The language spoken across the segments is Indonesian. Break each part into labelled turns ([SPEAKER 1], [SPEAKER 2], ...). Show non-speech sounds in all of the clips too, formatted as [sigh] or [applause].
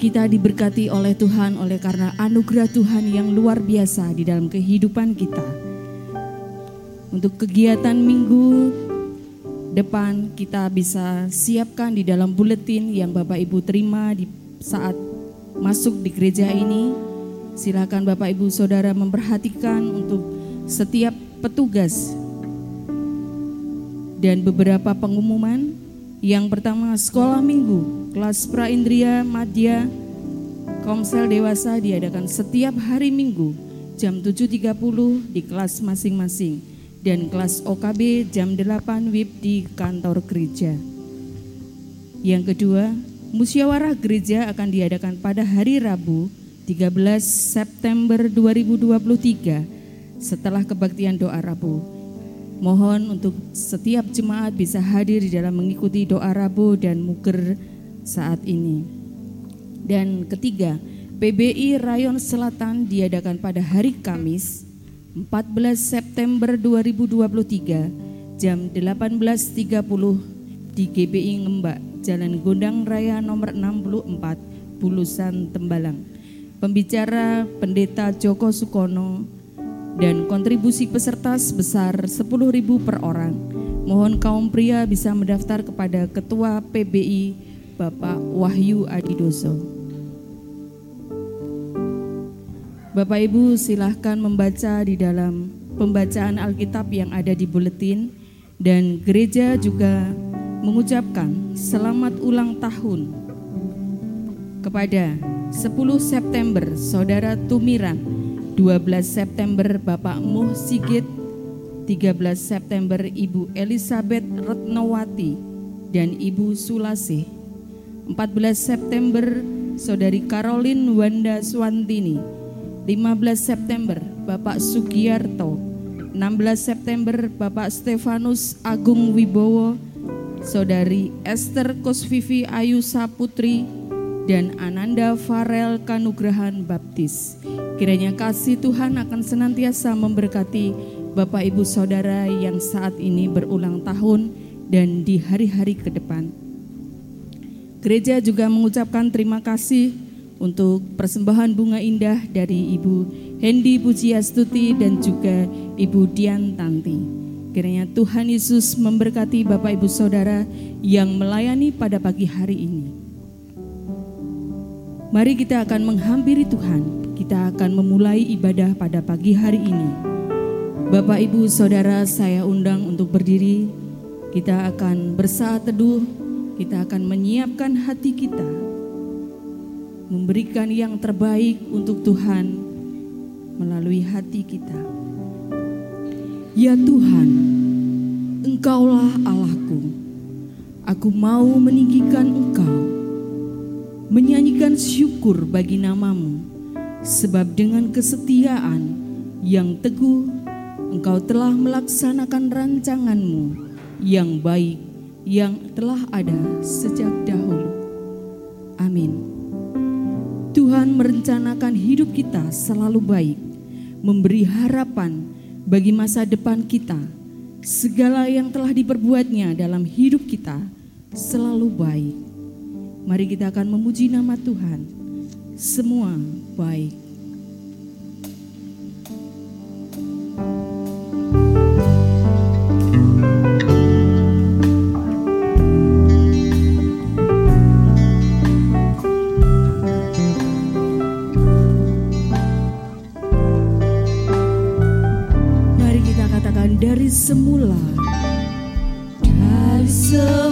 [SPEAKER 1] kita diberkati oleh Tuhan oleh karena anugerah Tuhan yang luar biasa di dalam kehidupan kita. Untuk kegiatan minggu depan kita bisa siapkan di dalam buletin yang Bapak Ibu terima di saat masuk di gereja ini. Silakan Bapak Ibu Saudara memperhatikan untuk setiap petugas dan beberapa pengumuman. Yang pertama sekolah minggu, kelas praindria, madya, komsel dewasa diadakan setiap hari minggu jam 7.30 di kelas masing-masing dan kelas OKB jam 8 WIB di kantor gereja. Yang kedua, musyawarah gereja akan diadakan pada hari Rabu 13 September 2023 setelah kebaktian doa Rabu Mohon untuk setiap jemaat bisa hadir di dalam mengikuti doa Rabu dan Muker saat ini. Dan ketiga, PBI Rayon Selatan diadakan pada hari Kamis 14 September 2023 jam 18.30 di GBI Ngembak, Jalan Gondang Raya nomor 64, Bulusan Tembalang. Pembicara Pendeta Joko Sukono dan kontribusi peserta sebesar 10.000 per orang. Mohon kaum pria bisa mendaftar kepada Ketua PBI Bapak Wahyu Adidoso. Bapak Ibu silahkan membaca di dalam pembacaan Alkitab yang ada di buletin dan gereja juga mengucapkan selamat ulang tahun kepada 10 September Saudara Tumiran 12 September Bapak Muh Sigit, 13 September Ibu Elizabeth Retnowati dan Ibu Sulase. 14 September Saudari Caroline Wanda Swantini. 15 September Bapak Sugiyarto. 16 September Bapak Stefanus Agung Wibowo, Saudari Esther Kosvivi Ayu Saputri, dan Ananda Farel Kanugrahan Baptis. Kiranya kasih Tuhan akan senantiasa memberkati Bapak Ibu Saudara yang saat ini berulang tahun dan di hari-hari ke depan. Gereja juga mengucapkan terima kasih untuk persembahan bunga indah dari Ibu Hendi Pujiastuti dan juga Ibu Dian Tanti. Kiranya Tuhan Yesus memberkati Bapak Ibu Saudara yang melayani pada pagi hari ini. Mari kita akan menghampiri Tuhan kita akan memulai ibadah pada pagi hari ini. Bapak, Ibu, Saudara, saya undang untuk berdiri. Kita akan bersaat teduh, kita akan menyiapkan hati kita, memberikan yang terbaik untuk Tuhan melalui hati kita. Ya Tuhan, Engkaulah Allahku. Aku mau meninggikan Engkau, menyanyikan syukur bagi namamu Sebab dengan kesetiaan yang teguh engkau telah melaksanakan rancanganmu yang baik yang telah ada sejak dahulu. Amin. Tuhan merencanakan hidup kita selalu baik, memberi harapan bagi masa depan kita. Segala yang telah diperbuatnya dalam hidup kita selalu baik. Mari kita akan memuji nama Tuhan semua baik. Semula. Dari semula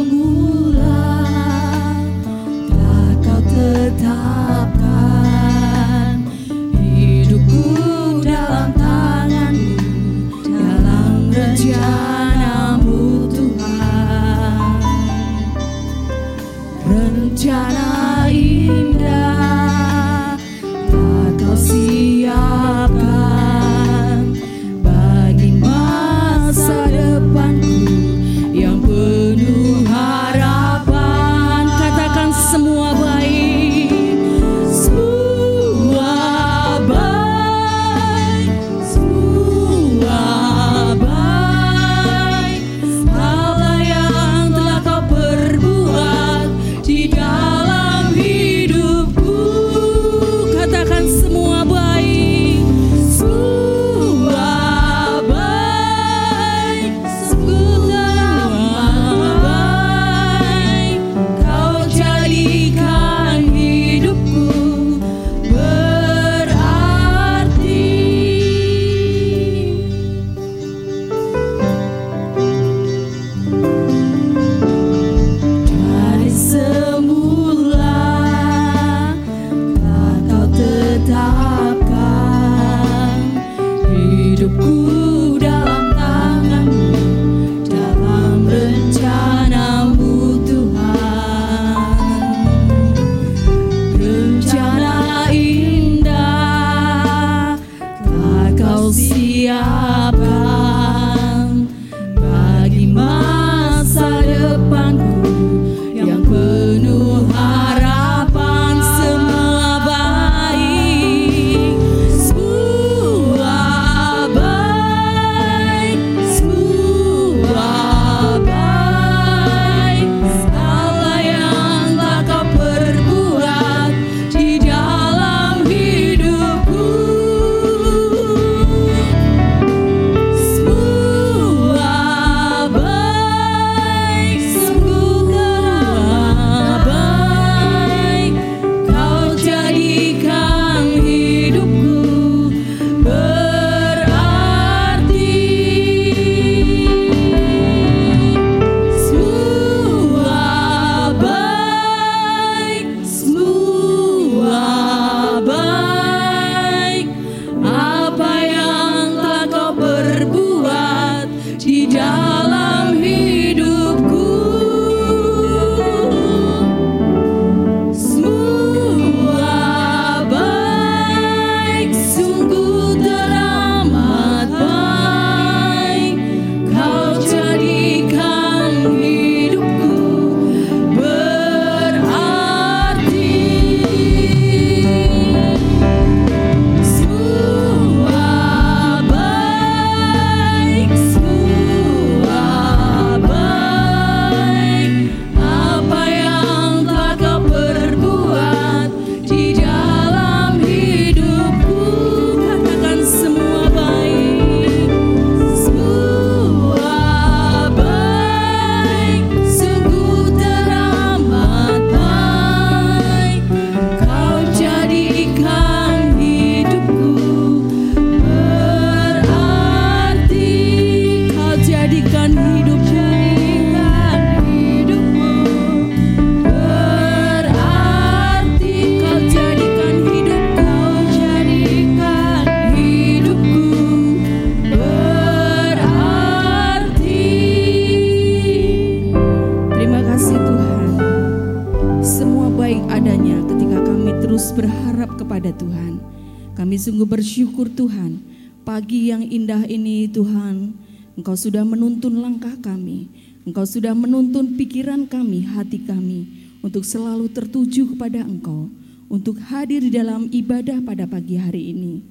[SPEAKER 1] bersyukur Tuhan, pagi yang indah ini Tuhan, Engkau sudah menuntun langkah kami, Engkau sudah menuntun pikiran kami, hati kami, untuk selalu tertuju kepada Engkau, untuk hadir di dalam ibadah pada pagi hari ini.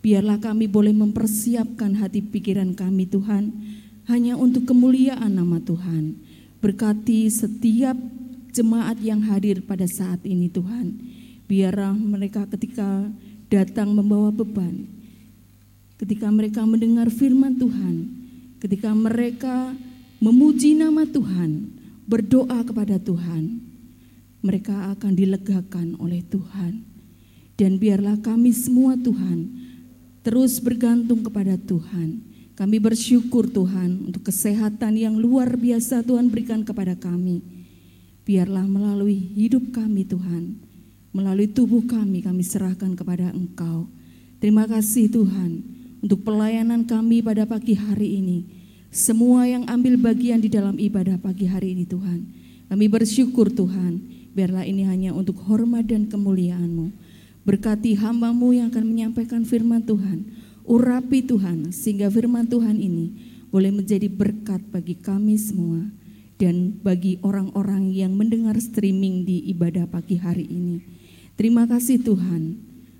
[SPEAKER 1] Biarlah kami boleh mempersiapkan hati pikiran kami Tuhan, hanya untuk kemuliaan nama Tuhan. Berkati setiap jemaat yang hadir pada saat ini Tuhan. Biarlah mereka ketika datang membawa beban. Ketika mereka mendengar firman Tuhan, ketika mereka memuji nama Tuhan, berdoa kepada Tuhan, mereka akan dilegakan oleh Tuhan. Dan biarlah kami semua Tuhan terus bergantung kepada Tuhan. Kami bersyukur Tuhan untuk kesehatan yang luar biasa Tuhan berikan kepada kami. Biarlah melalui hidup kami Tuhan, melalui tubuh kami, kami serahkan kepada Engkau. Terima kasih Tuhan untuk pelayanan kami pada pagi hari ini. Semua yang ambil bagian di dalam ibadah pagi hari ini Tuhan. Kami bersyukur Tuhan, biarlah ini hanya untuk hormat dan kemuliaan-Mu. Berkati hambamu yang akan menyampaikan firman Tuhan. Urapi Tuhan sehingga firman Tuhan ini boleh menjadi berkat bagi kami semua dan bagi orang-orang yang mendengar streaming di ibadah pagi hari ini. Terima kasih Tuhan.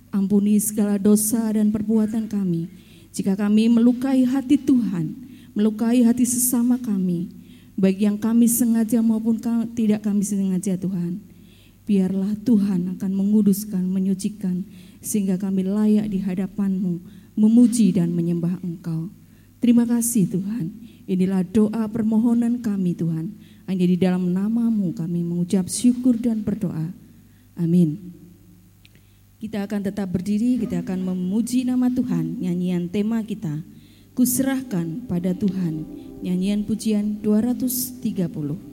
[SPEAKER 1] Ampuni segala dosa dan perbuatan kami. Jika kami melukai hati Tuhan, melukai hati sesama kami, baik yang kami sengaja maupun tidak kami sengaja Tuhan. Biarlah Tuhan akan menguduskan, menyucikan, sehingga kami layak di hadapan-Mu, memuji dan menyembah Engkau. Terima kasih Tuhan. Inilah doa permohonan kami Tuhan. Hanya di dalam namamu kami mengucap syukur dan berdoa. Amin. Kita akan tetap berdiri, kita akan memuji nama Tuhan. Nyanyian tema kita, Kuserahkan pada Tuhan. Nyanyian pujian 230.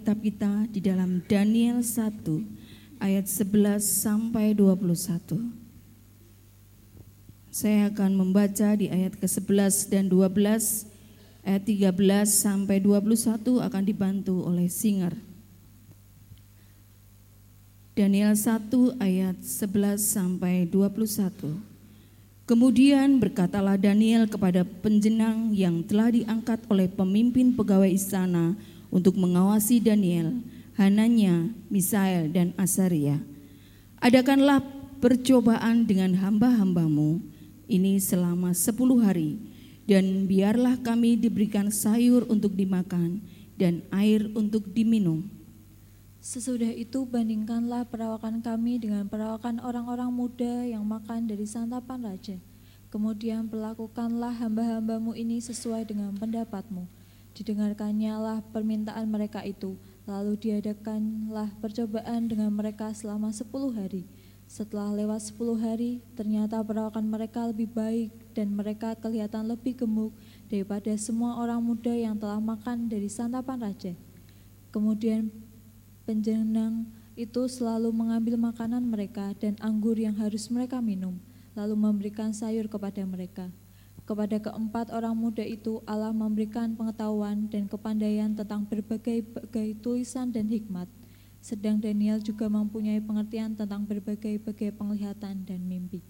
[SPEAKER 1] Alkitab kita di dalam Daniel 1 ayat 11 sampai 21. Saya akan membaca di ayat ke-11 dan 12, ayat 13 sampai 21 akan dibantu oleh singer. Daniel 1 ayat 11 sampai 21. Kemudian berkatalah Daniel kepada penjenang yang telah diangkat oleh pemimpin pegawai istana untuk mengawasi Daniel, Hananya, Misael, dan Asaria. Adakanlah percobaan dengan hamba-hambamu ini selama sepuluh hari, dan biarlah kami diberikan sayur untuk dimakan dan air untuk diminum.
[SPEAKER 2] Sesudah itu bandingkanlah perawakan kami dengan perawakan orang-orang muda yang makan dari santapan raja. Kemudian perlakukanlah hamba-hambamu ini sesuai dengan pendapatmu. Didengarkannya lah permintaan mereka itu, lalu diadakanlah percobaan dengan mereka selama sepuluh hari. Setelah lewat sepuluh hari, ternyata perawakan mereka lebih baik dan mereka kelihatan lebih gemuk daripada semua orang muda yang telah makan dari santapan raja. Kemudian Penjenang itu selalu mengambil makanan mereka dan anggur yang harus mereka minum, lalu memberikan sayur kepada mereka. Kepada keempat orang muda itu Allah memberikan pengetahuan dan kepandaian tentang berbagai-bagai tulisan dan hikmat. Sedang Daniel juga mempunyai pengertian tentang berbagai-bagai penglihatan dan mimpi.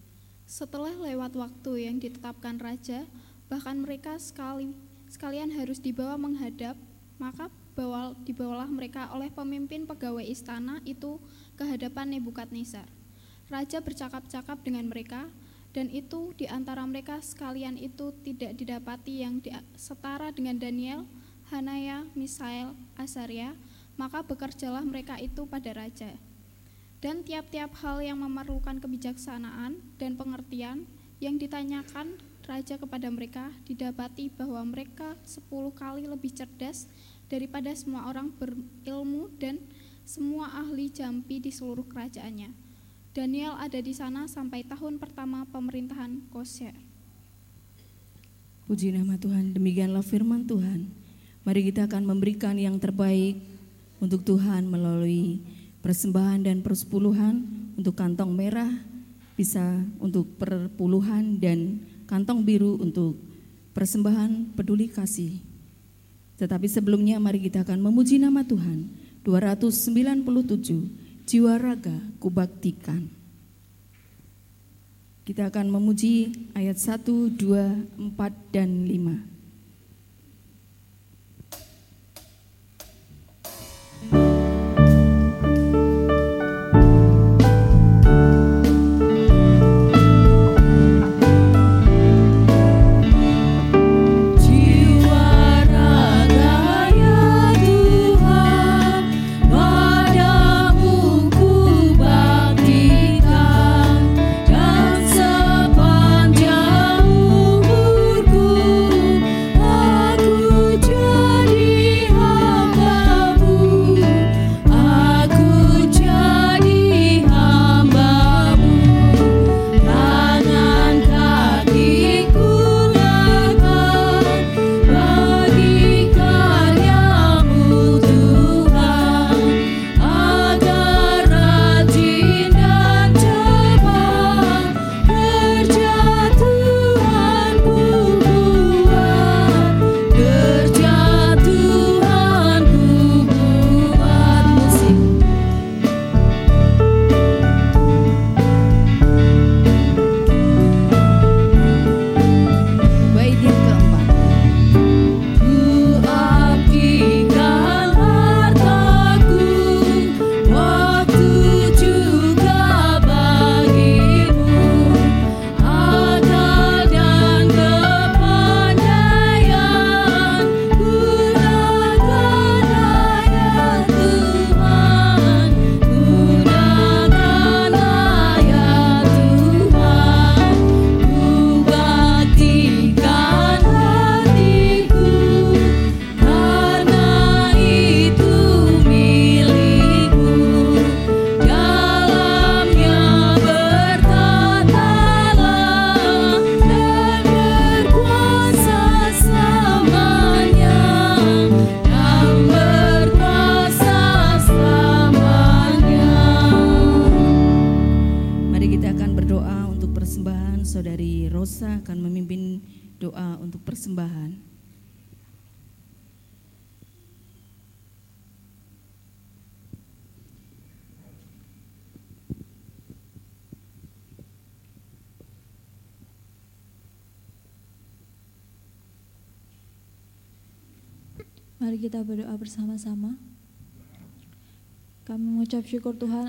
[SPEAKER 3] Setelah lewat waktu yang ditetapkan raja, bahkan mereka sekali sekalian harus dibawa menghadap, maka dibawa, dibawalah mereka oleh pemimpin pegawai istana itu ke hadapan Nebukadnezar. Raja bercakap-cakap dengan mereka, dan itu di antara mereka sekalian itu tidak didapati yang setara dengan Daniel, Hanaya, Misael, Asaria, maka bekerjalah mereka itu pada raja. Dan tiap-tiap hal yang memerlukan kebijaksanaan dan pengertian yang ditanyakan raja kepada mereka didapati bahwa mereka sepuluh kali lebih cerdas daripada semua orang berilmu dan semua ahli jampi di seluruh kerajaannya. Daniel ada di sana sampai tahun pertama pemerintahan Kosher.
[SPEAKER 1] Puji nama Tuhan, demikianlah firman Tuhan. Mari kita akan memberikan yang terbaik untuk Tuhan melalui persembahan dan persepuluhan untuk kantong merah bisa untuk perpuluhan dan kantong biru untuk persembahan peduli kasih. Tetapi sebelumnya mari kita akan memuji nama Tuhan. 297 jiwa raga kubaktikan. Kita akan memuji ayat 1, 2, 4, dan 5.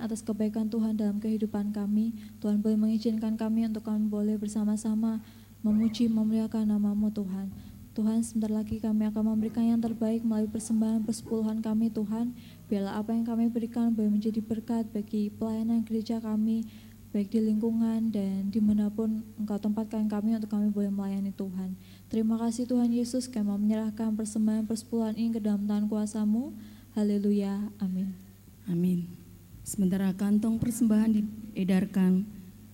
[SPEAKER 2] Atas kebaikan Tuhan dalam kehidupan kami. Tuhan boleh mengizinkan kami untuk kami boleh bersama-sama memuji, memuliakan namamu Tuhan. Tuhan sebentar lagi kami akan memberikan yang terbaik melalui persembahan persepuluhan kami Tuhan. Biarlah apa yang kami berikan boleh menjadi berkat bagi pelayanan gereja kami, baik di lingkungan dan di mana pun Engkau tempatkan kami untuk kami boleh melayani Tuhan. Terima kasih Tuhan Yesus, kami mau menyerahkan persembahan persepuluhan ini ke dalam tangan kuasamu. Haleluya, amin.
[SPEAKER 1] Amin. Sementara kantong persembahan diedarkan,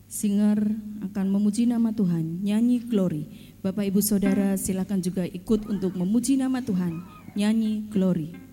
[SPEAKER 1] singer akan memuji nama Tuhan, nyanyi glory. Bapak Ibu Saudara silakan juga ikut untuk memuji nama Tuhan, nyanyi glory.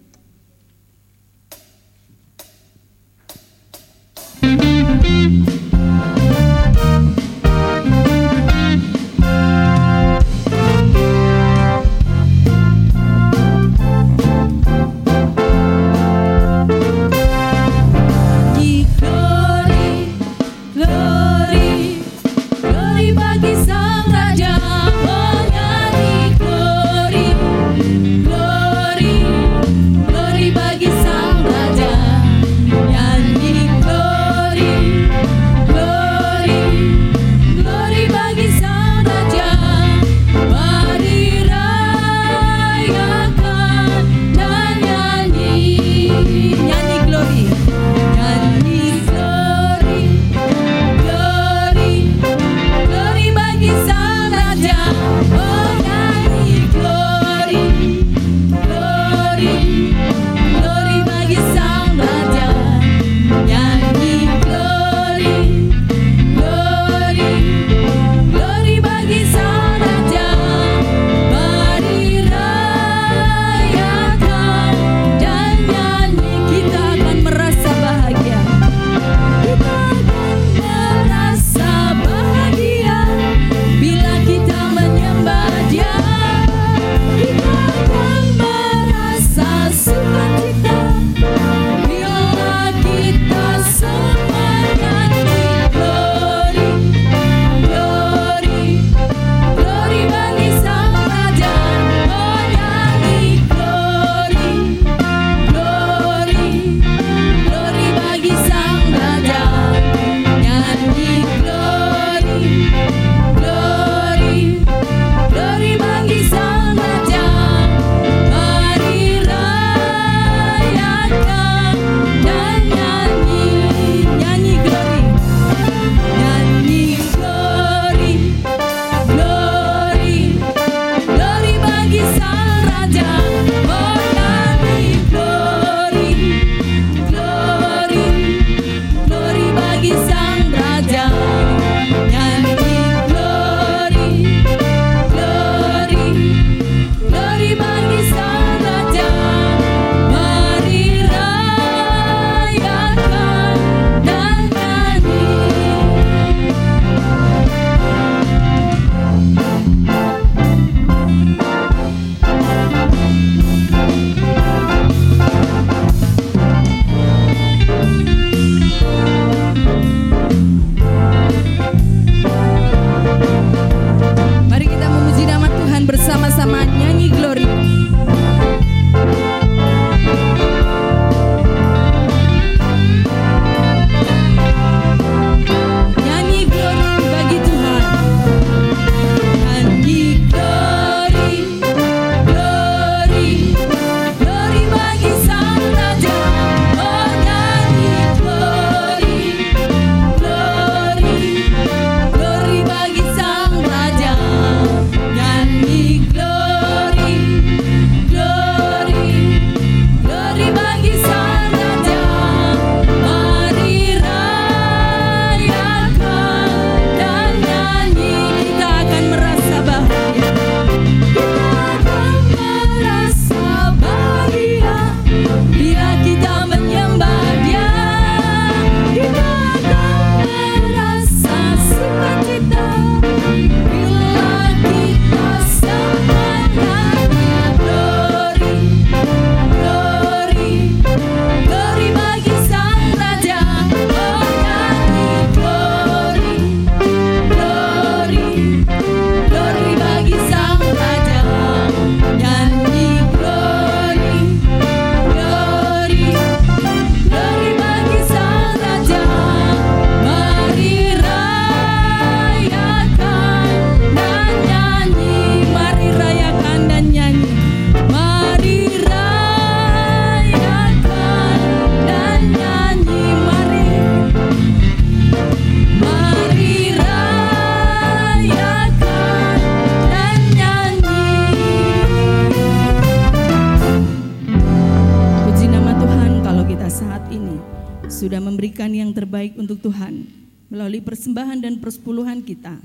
[SPEAKER 1] Yang terbaik untuk Tuhan melalui persembahan dan persepuluhan kita.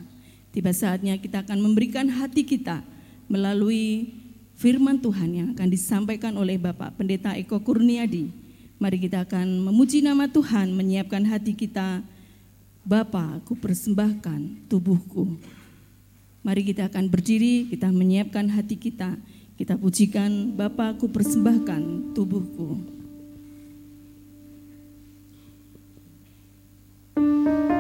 [SPEAKER 1] Tiba saatnya kita akan memberikan hati kita melalui firman Tuhan yang akan disampaikan oleh Bapak Pendeta Eko Kurniadi. Mari kita akan memuji nama Tuhan, menyiapkan hati kita. Bapa, aku persembahkan tubuhku. Mari kita akan berdiri, kita menyiapkan hati kita. Kita pujikan, Bapa, aku persembahkan tubuhku.
[SPEAKER 4] Bersyukur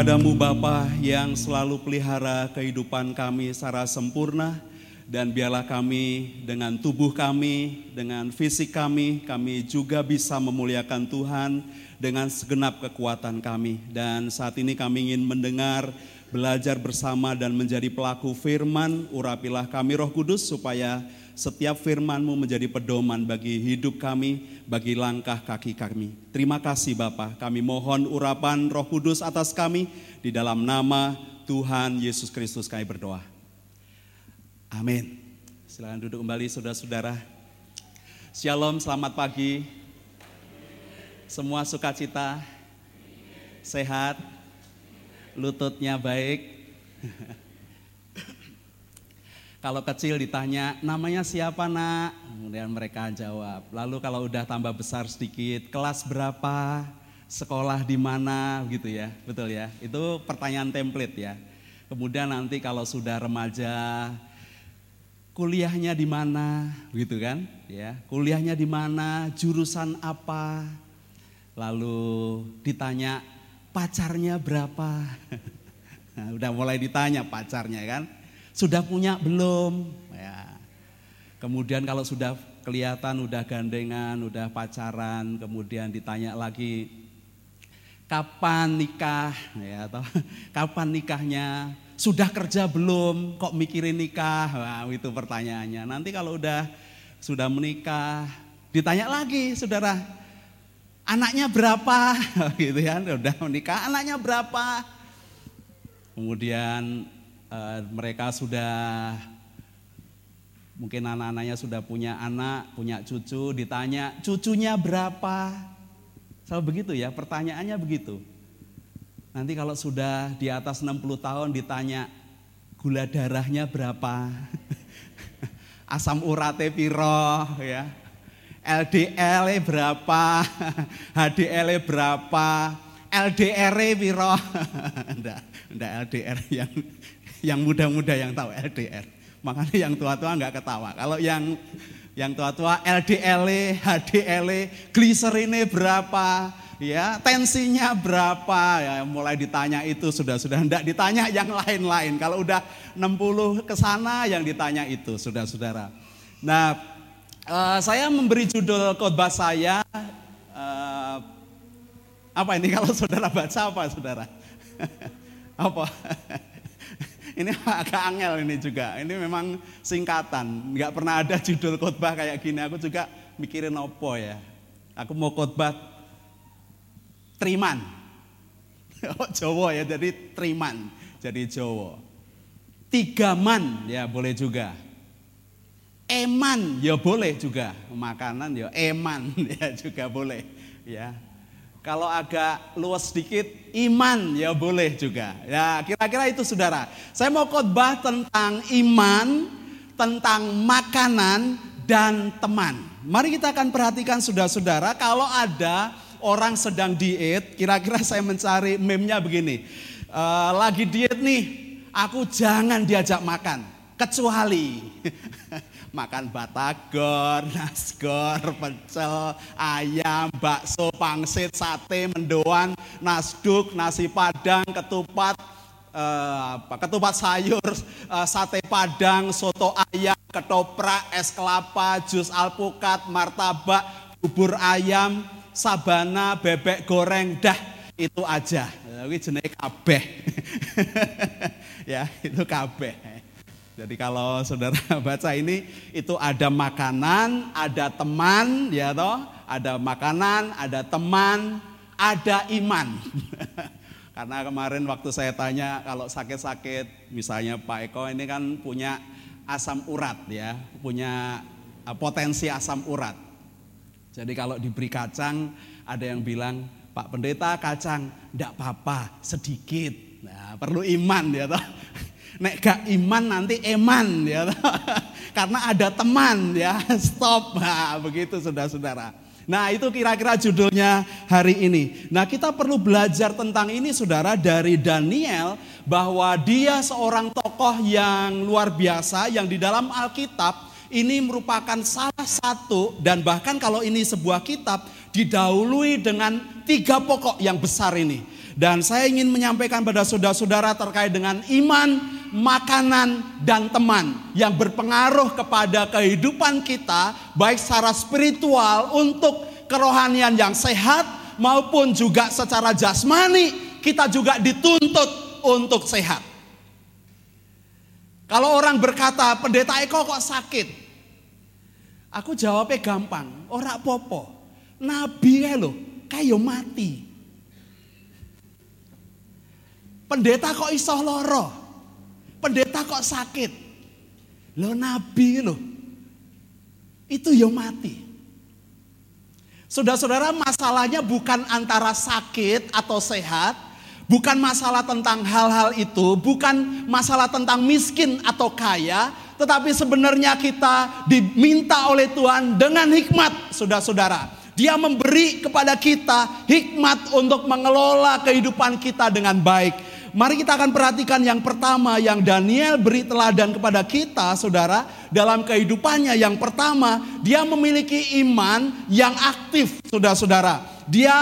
[SPEAKER 4] kepadamu Bapa yang selalu pelihara kehidupan kami secara sempurna dan biarlah kami dengan tubuh kami, dengan fisik kami, kami juga bisa memuliakan Tuhan dengan segenap kekuatan kami. Dan saat ini kami ingin mendengar, belajar bersama dan menjadi pelaku firman, urapilah kami roh kudus supaya setiap firman-Mu menjadi pedoman bagi hidup kami, bagi langkah kaki kami. Terima kasih Bapa. Kami mohon urapan Roh Kudus atas kami di dalam nama Tuhan Yesus Kristus kami berdoa. Amin. Silakan duduk kembali saudara-saudara. Shalom, selamat pagi. Semua sukacita, sehat, lututnya baik. [laughs] Kalau kecil ditanya, namanya siapa nak? Kemudian mereka jawab. Lalu kalau udah tambah besar sedikit, kelas berapa? Sekolah di mana? Gitu ya, betul ya. Itu pertanyaan template ya. Kemudian nanti kalau sudah remaja, kuliahnya di mana? Gitu kan? Ya, kuliahnya di mana? Jurusan apa? Lalu ditanya pacarnya berapa? Nah, [laughs] udah mulai ditanya pacarnya kan? Sudah punya belum? Ya. Kemudian kalau sudah kelihatan udah gandengan, udah pacaran, kemudian ditanya lagi kapan nikah ya atau [laughs] kapan nikahnya? Sudah kerja belum? Kok mikirin nikah? Wah, itu pertanyaannya. Nanti kalau udah sudah menikah, ditanya lagi, Saudara. Anaknya berapa? [laughs] gitu ya, udah menikah, anaknya berapa? Kemudian uh, mereka sudah mungkin anak-anaknya sudah punya anak, punya cucu, ditanya cucunya berapa? Selalu begitu ya, pertanyaannya begitu. Nanti kalau sudah di atas 60 tahun ditanya gula darahnya berapa? [laughs] Asam urate piro ya. LDL berapa? [laughs] HDL berapa? LDR piro? [laughs] enggak, enggak LDR yang yang muda-muda yang tahu LDR. Makanya yang tua-tua nggak ketawa. Kalau yang yang tua-tua LDL, HDL, gliserinnya berapa, ya tensinya berapa, ya mulai ditanya itu sudah sudah tidak ditanya yang lain-lain. Kalau udah 60 ke sana yang ditanya itu, sudah saudara. Nah, uh, saya memberi judul khotbah saya uh, apa ini kalau saudara baca apa saudara? [laughs] apa? Ini [laughs] agak angel ini juga. Ini memang singkatan. Nggak pernah ada judul khotbah kayak gini. Aku juga mikirin opo ya. Aku mau khotbah Triman. [laughs] Oh Jawa ya, jadi Triman. Jadi Jawa. Tigaman ya boleh juga. Eman ya boleh juga. Makanan ya eman [laughs] ya juga boleh. Ya, kalau agak luas sedikit, iman ya boleh juga. Ya kira-kira itu saudara. Saya mau khotbah tentang iman, tentang makanan, dan teman. Mari kita akan perhatikan saudara-saudara, kalau ada orang sedang diet, kira-kira [laughs] saya mencari meme-nya begini. Uh, lagi diet nih, aku jangan diajak makan, kecuali [laughs] makan batagor, [laughs] nasgor, pecel, ayam, bakso, pangsit, sate, mendoan, nasduk, nasi padang, ketupat, eh, ketupat sayur, eh, sate padang, soto ayam, ketoprak, es kelapa, jus alpukat, martabak, bubur ayam, sabana, bebek goreng, dah itu aja. Ini jenis kabeh. [laughs] ya, itu kabeh. Jadi kalau saudara [laughs] baca ini itu ada makanan, ada teman, ya toh, ada makanan, ada teman, ada iman. [laughs] Karena kemarin waktu saya tanya kalau sakit-sakit, misalnya Pak Eko ini kan punya asam urat ya, punya eh, potensi asam urat. Jadi kalau diberi kacang, ada yang bilang, Pak Pendeta kacang, enggak apa-apa, sedikit. Nah, perlu iman ya toh. [laughs] Nek gak iman nanti eman ya. [laughs] Karena ada teman ya. [laughs] Stop. Nah, begitu saudara-saudara. Nah itu kira-kira judulnya hari ini. Nah kita perlu belajar tentang ini saudara dari Daniel. Bahwa dia seorang tokoh yang luar biasa yang di dalam Alkitab ini merupakan salah satu dan bahkan kalau ini sebuah kitab didahului dengan tiga pokok yang besar ini. Dan saya ingin menyampaikan pada saudara-saudara terkait dengan iman, makanan, dan teman yang berpengaruh kepada kehidupan kita, baik secara spiritual untuk kerohanian yang sehat maupun juga secara jasmani, kita juga dituntut untuk sehat. Kalau orang berkata, pendeta Eko kok sakit? Aku jawabnya gampang, ora popo. Nabi ya lo, kayak mati. Pendeta kok iso loro? Pendeta kok sakit? Lo nabi lo. Itu ya mati. Saudara-saudara masalahnya bukan antara sakit atau sehat, Bukan masalah tentang hal-hal itu, bukan masalah tentang miskin atau kaya, tetapi sebenarnya kita diminta oleh Tuhan dengan hikmat, saudara-saudara. Dia memberi kepada kita hikmat untuk mengelola kehidupan kita dengan baik. Mari kita akan perhatikan yang pertama yang Daniel beri teladan kepada kita, saudara, dalam kehidupannya. Yang pertama, dia memiliki iman yang aktif, saudara-saudara. Dia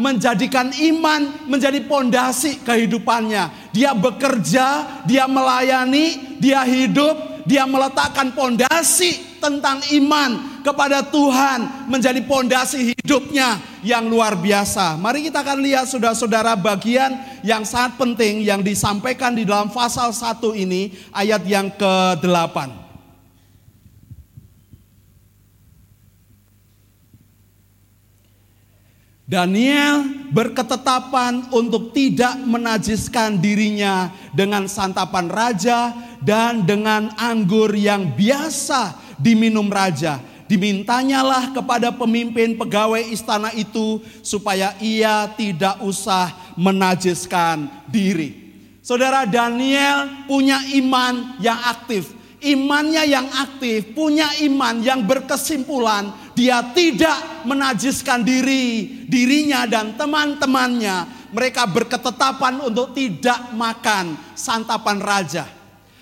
[SPEAKER 4] menjadikan iman menjadi pondasi kehidupannya. Dia bekerja, dia melayani, dia hidup, dia meletakkan pondasi tentang iman kepada Tuhan menjadi pondasi hidupnya yang luar biasa. Mari kita akan lihat saudara-saudara bagian yang sangat penting yang disampaikan di dalam pasal 1 ini ayat yang ke-8. Daniel berketetapan untuk tidak menajiskan dirinya dengan santapan raja dan dengan anggur yang biasa diminum raja. Dimintanyalah kepada pemimpin pegawai istana itu supaya ia tidak usah menajiskan diri. Saudara Daniel punya iman yang aktif. Imannya yang aktif, punya iman yang berkesimpulan dia tidak menajiskan diri, dirinya dan teman-temannya. Mereka berketetapan untuk tidak makan santapan raja.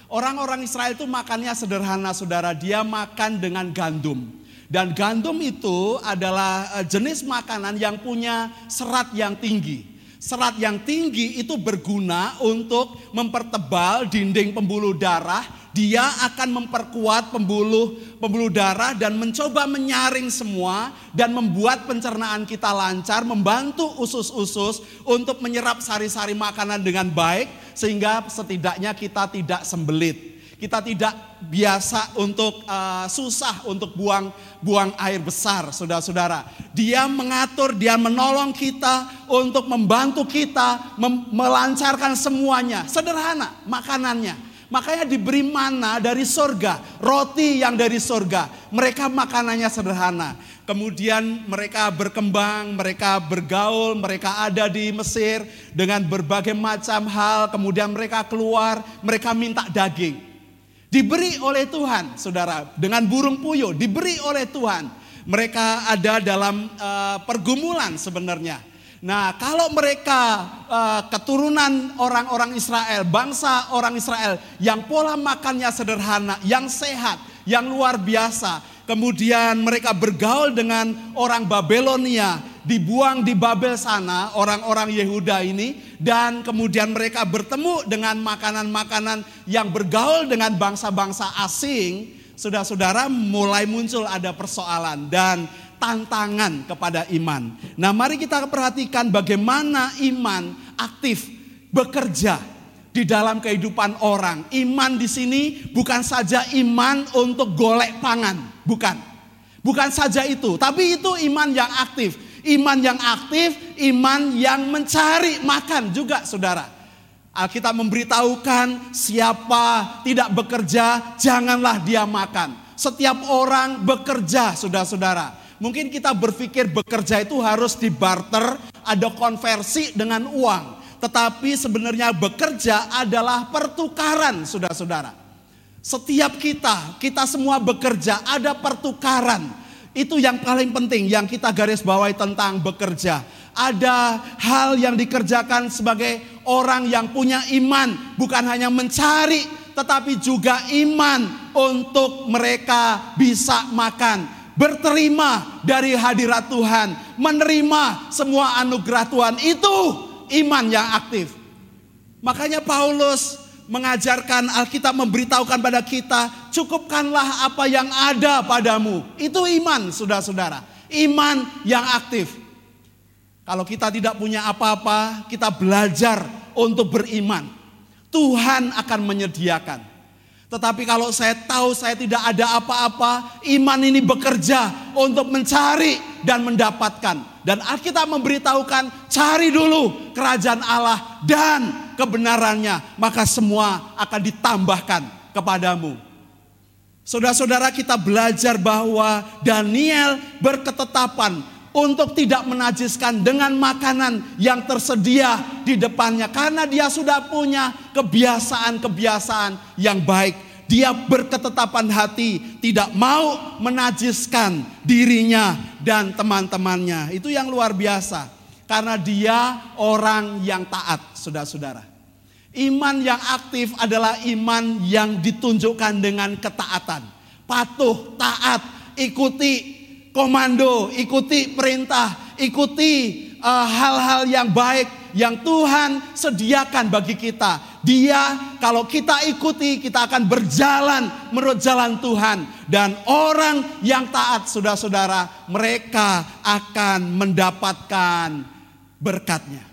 [SPEAKER 4] Orang-orang Israel itu makannya sederhana saudara, dia makan dengan gandum. Dan gandum itu adalah eh, jenis makanan yang punya serat yang tinggi. Serat yang tinggi itu berguna untuk mempertebal dinding pembuluh darah dia akan memperkuat pembuluh pembuluh darah dan mencoba menyaring semua dan membuat pencernaan kita lancar, membantu usus-usus untuk menyerap sari-sari makanan dengan baik sehingga setidaknya kita tidak sembelit. Kita tidak biasa untuk uh, susah untuk buang buang air besar, saudara-saudara. Dia mengatur, dia menolong kita untuk membantu kita melancarkan semuanya. Sederhana makanannya Makanya diberi mana dari sorga, roti yang dari sorga. Mereka makanannya sederhana. Kemudian mereka berkembang, mereka bergaul, mereka ada di Mesir dengan berbagai macam hal. Kemudian mereka keluar, mereka minta daging. Diberi oleh Tuhan, saudara, dengan burung puyuh, diberi oleh Tuhan. Mereka ada dalam uh, pergumulan sebenarnya Nah, kalau mereka uh, keturunan orang-orang Israel, bangsa orang Israel yang pola makannya sederhana, yang sehat, yang luar biasa, kemudian mereka bergaul dengan orang Babelonia, dibuang di Babel sana orang-orang Yehuda ini dan kemudian mereka bertemu dengan makanan-makanan yang bergaul dengan bangsa-bangsa asing, saudara-saudara mulai muncul ada persoalan dan tantangan kepada iman. Nah, mari kita perhatikan bagaimana iman aktif bekerja di dalam kehidupan orang. Iman di sini bukan saja iman untuk golek pangan, bukan. Bukan saja itu, tapi itu iman yang aktif. Iman yang aktif, iman yang mencari makan juga, Saudara. Alkitab memberitahukan siapa tidak bekerja, janganlah dia makan. Setiap orang bekerja, saudara-saudara. Mungkin kita berpikir bekerja itu harus dibarter, ada konversi dengan uang. Tetapi sebenarnya bekerja adalah pertukaran, saudara-saudara. Setiap kita, kita semua bekerja, ada pertukaran. Itu yang paling penting yang kita garis bawahi tentang bekerja. Ada hal yang dikerjakan sebagai orang yang punya iman, bukan hanya mencari, tetapi juga iman untuk mereka bisa makan berterima dari hadirat Tuhan, menerima semua anugerah Tuhan itu iman yang aktif. Makanya Paulus mengajarkan Alkitab memberitahukan pada kita, cukupkanlah apa yang ada padamu. Itu iman, saudara-saudara. Iman yang aktif. Kalau kita tidak punya apa-apa, kita belajar untuk beriman. Tuhan akan menyediakan. Tetapi kalau saya tahu saya tidak ada apa-apa, iman ini bekerja untuk mencari dan mendapatkan. Dan Alkitab memberitahukan, cari dulu kerajaan Allah dan kebenarannya, maka semua akan ditambahkan kepadamu. Saudara-saudara kita belajar bahwa Daniel berketetapan untuk tidak menajiskan dengan makanan yang tersedia di depannya karena dia sudah punya kebiasaan-kebiasaan yang baik. Dia berketetapan hati, tidak mau menajiskan dirinya dan teman-temannya. Itu yang luar biasa. Karena dia orang yang taat, saudara-saudara. Iman yang aktif adalah iman yang ditunjukkan dengan ketaatan. Patuh, taat, ikuti komando, ikuti perintah, ikuti eh, hal-hal uh, yang baik yang Tuhan sediakan bagi kita. Dia kalau kita ikuti kita akan berjalan menurut jalan Tuhan dan orang yang taat saudara-saudara mereka akan mendapatkan berkatnya.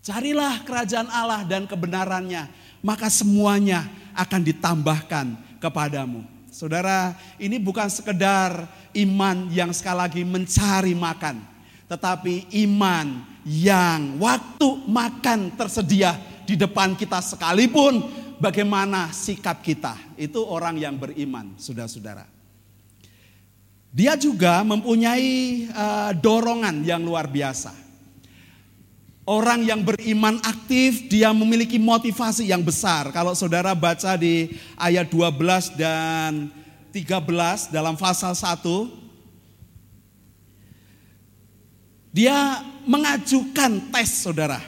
[SPEAKER 4] Carilah kerajaan Allah dan kebenarannya, maka semuanya akan ditambahkan kepadamu. Saudara, ini bukan sekedar iman yang sekali lagi mencari makan, tetapi iman yang waktu makan tersedia di depan kita sekalipun bagaimana sikap kita. Itu orang yang beriman, saudara-saudara. Dia juga mempunyai uh, dorongan yang luar biasa. Orang yang beriman aktif, dia memiliki motivasi yang besar. Kalau saudara baca di ayat 12 dan 13 dalam pasal 1, dia mengajukan tes saudara.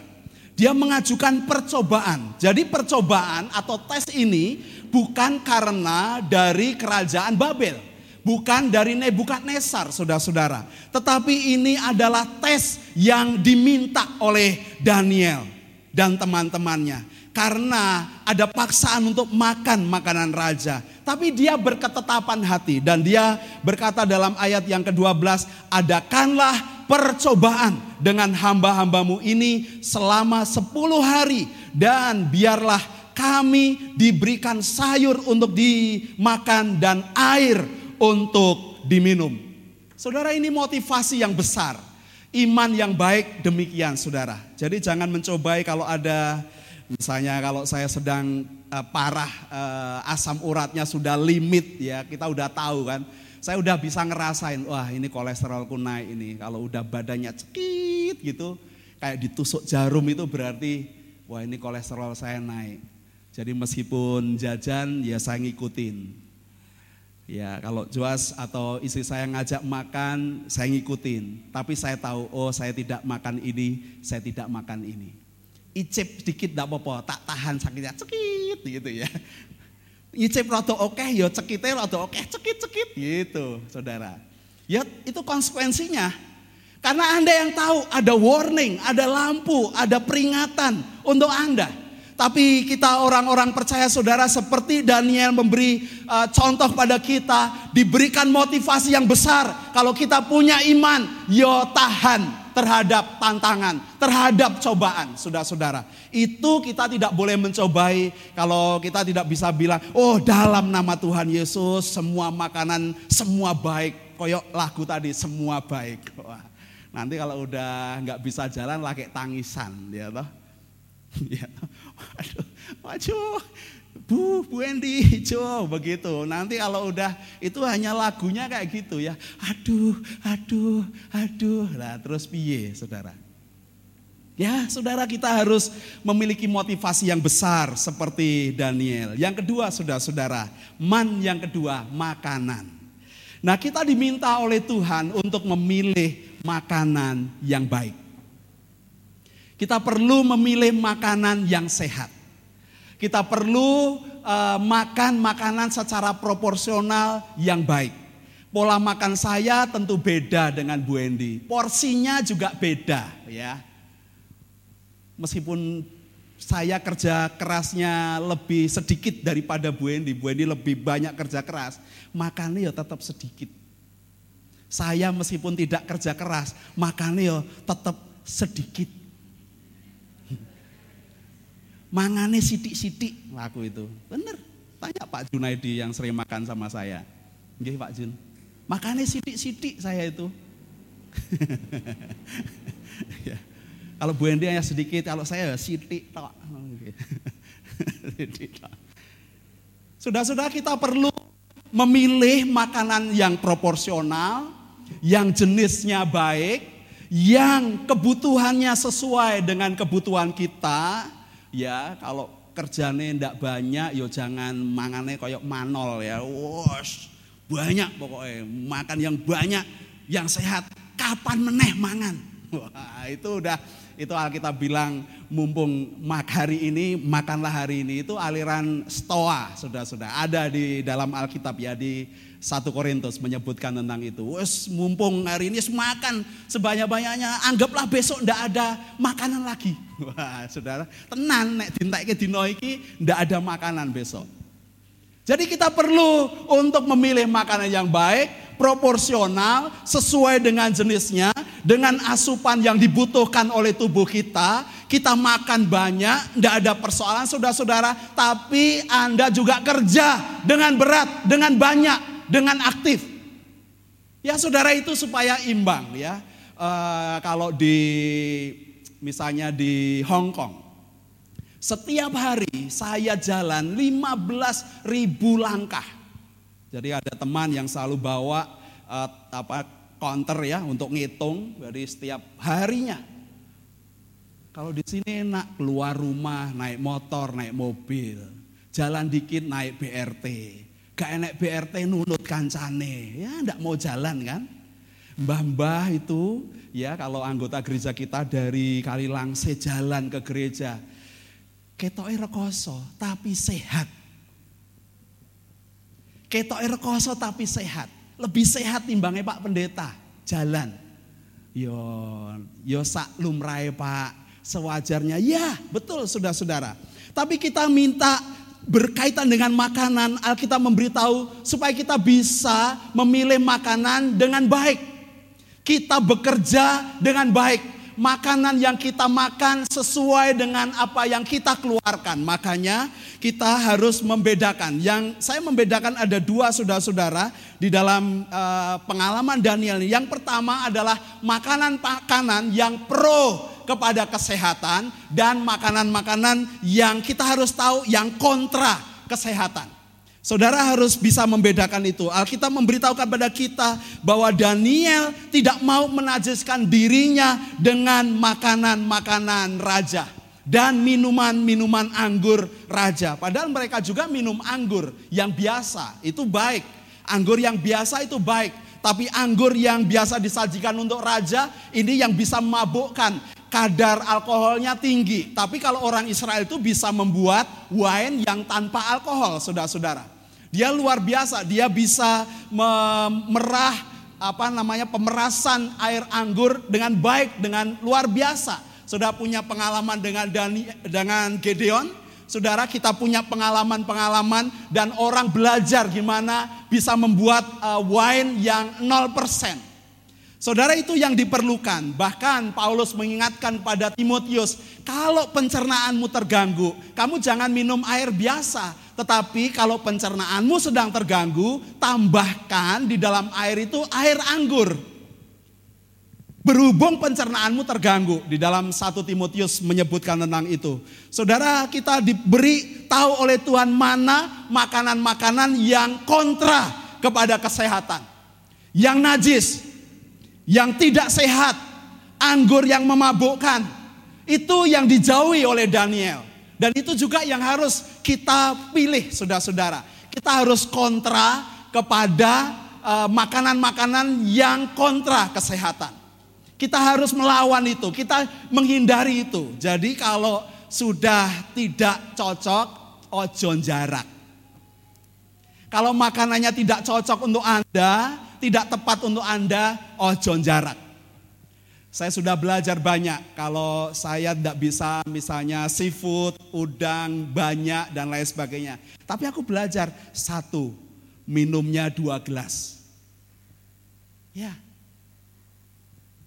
[SPEAKER 4] Dia mengajukan percobaan. Jadi percobaan atau tes ini bukan karena dari kerajaan Babel. Bukan dari Nebukadnezar saudara-saudara. Tetapi ini adalah tes yang diminta oleh Daniel dan teman-temannya. Karena ada paksaan untuk makan makanan raja. Tapi dia berketetapan hati dan dia berkata dalam ayat yang ke-12, adakanlah percobaan dengan hamba-hambamu ini selama 10 hari dan biarlah kami diberikan sayur untuk dimakan dan air untuk diminum. Saudara ini motivasi yang besar. Iman yang baik demikian saudara. Jadi jangan mencobai kalau ada misalnya kalau saya sedang uh, parah uh, asam uratnya sudah limit ya kita udah tahu kan. Saya udah bisa ngerasain wah ini kolesterolku naik ini. Kalau udah badannya cekit gitu kayak ditusuk jarum itu berarti wah ini kolesterol saya naik. Jadi meskipun jajan ya saya ngikutin. Ya kalau Joas atau istri saya ngajak makan, saya ngikutin. Tapi saya tahu, oh saya tidak makan ini, saya tidak makan ini. Icip sedikit tidak apa-apa, tak tahan sakitnya, cekit gitu ya. Icip rada oke, ya cekitnya rada oke, cekit-cekit gitu saudara. Ya itu konsekuensinya. Karena Anda yang tahu ada warning, ada lampu, ada peringatan untuk Anda. Tapi kita orang-orang percaya saudara seperti Daniel memberi uh, contoh pada kita, diberikan motivasi yang besar. Kalau kita punya iman, yo tahan terhadap tantangan, terhadap cobaan, saudara-saudara. Itu kita tidak boleh mencobai kalau kita tidak bisa bilang, oh dalam nama Tuhan Yesus semua makanan semua baik. Koyok lagu tadi semua baik. [laughs] Nanti kalau udah nggak bisa jalan lagi tangisan, ya toh. [laughs] Ya, aduh, maju, Bu, Bu Endi, Jo, begitu. Nanti kalau udah itu hanya lagunya kayak gitu ya. Aduh, aduh, aduh. Nah, terus piye, saudara? Ya, saudara kita harus memiliki motivasi yang besar seperti Daniel. Yang kedua, saudara-saudara, man yang kedua, makanan. Nah, kita diminta oleh Tuhan untuk memilih makanan yang baik. Kita perlu memilih makanan yang sehat. Kita perlu uh, makan makanan secara proporsional yang baik. Pola makan saya tentu beda dengan Bu Endi. Porsinya juga beda ya. meskipun saya kerja kerasnya lebih sedikit daripada Bu Endi, Bu Endi lebih banyak kerja keras, makannya ya tetap sedikit. Saya meskipun tidak kerja keras, makannya ya tetap sedikit. Mangane sidik-sidik aku itu. Bener. Tanya Pak Junaidi yang sering makan sama saya. Nggih Pak Jun. Makannya sidik-sidik saya itu. [laughs] ya. Kalau Bu Endi hanya sedikit, kalau saya sidik tok. [laughs] Sudah-sudah kita perlu memilih makanan yang proporsional, yang jenisnya baik, yang kebutuhannya sesuai dengan kebutuhan kita. Ya, kalau kerjanya ndak banyak, yo ya jangan mangannya koyok manol ya. Wos, banyak pokoknya, makan yang banyak, yang sehat. Kapan meneh mangan? Wah, itu udah itu Alkitab bilang mumpung mak hari ini makanlah hari ini itu aliran stoa sudah-sudah ada di dalam Alkitab ya di 1 Korintus menyebutkan tentang itu. Wes mumpung hari ini makan sebanyak-banyaknya, anggaplah besok ndak ada makanan lagi. [laughs] Wah, Saudara, tenan nek dintekke dino iki ndak ada makanan besok. Jadi kita perlu untuk memilih makanan yang baik, proporsional, sesuai dengan jenisnya, dengan asupan yang dibutuhkan oleh tubuh kita. Kita makan banyak, tidak ada persoalan saudara-saudara, tapi Anda juga kerja dengan berat, dengan banyak, dengan aktif. Ya saudara itu supaya imbang ya. E, kalau di misalnya di Hong Kong, setiap hari saya jalan 15 ribu langkah. Jadi ada teman yang selalu bawa uh, apa counter ya untuk ngitung dari setiap harinya. Kalau di sini enak keluar rumah naik motor, naik mobil, jalan dikit naik BRT. Gak enak BRT nunut kancane, ya ndak mau jalan kan. Mbah-mbah itu ya kalau anggota gereja kita dari Kalilangse jalan ke gereja ketoke rekoso tapi sehat. Ketoke rekoso tapi sehat. Lebih sehat timbangnya Pak Pendeta. Jalan. Yo, yo sak lumrahe Pak. Sewajarnya. Ya, betul saudara-saudara. Tapi kita minta berkaitan dengan makanan, Alkitab memberitahu supaya kita bisa memilih makanan dengan baik. Kita bekerja dengan baik makanan yang kita makan sesuai dengan apa yang kita keluarkan. Makanya kita harus membedakan. Yang saya membedakan ada dua saudara-saudara di dalam uh, pengalaman Daniel. Yang pertama adalah makanan-makanan yang pro kepada kesehatan dan makanan-makanan yang kita harus tahu yang kontra kesehatan. Saudara harus bisa membedakan itu. Alkitab memberitahu kepada kita bahwa Daniel tidak mau menajiskan dirinya dengan makanan-makanan raja dan minuman-minuman anggur raja. Padahal mereka juga minum anggur yang biasa, itu baik. Anggur yang biasa itu baik, tapi anggur yang biasa disajikan untuk raja ini yang bisa memabukkan kadar alkoholnya tinggi. Tapi kalau orang Israel itu bisa membuat wine yang tanpa alkohol, saudara-saudara. Dia luar biasa, dia bisa memerah apa namanya pemerasan air anggur dengan baik, dengan luar biasa. Sudah punya pengalaman dengan Dani, dengan Gedeon, Saudara kita punya pengalaman-pengalaman dan orang belajar gimana bisa membuat uh, wine yang 0%. Saudara itu yang diperlukan. Bahkan Paulus mengingatkan pada Timotius, kalau pencernaanmu terganggu, kamu jangan minum air biasa, tetapi kalau pencernaanmu sedang terganggu, tambahkan di dalam air itu air anggur. Berhubung pencernaanmu terganggu, di dalam satu Timotius menyebutkan tentang itu. Saudara, kita diberi tahu oleh Tuhan mana makanan-makanan yang kontra kepada kesehatan. Yang najis, yang tidak sehat, anggur yang memabukkan. Itu yang dijauhi oleh Daniel. Dan itu juga yang harus kita pilih saudara-saudara. Kita harus kontra kepada eh, makanan-makanan uh, yang kontra kesehatan. Kita harus melawan itu, kita menghindari itu. Jadi kalau sudah tidak cocok, ojon jarak. Kalau makanannya tidak cocok untuk Anda, tidak tepat untuk Anda, ojo jarak. Saya sudah belajar banyak kalau saya tidak bisa misalnya seafood, udang, banyak dan lain sebagainya. Tapi aku belajar satu, minumnya dua gelas. Ya,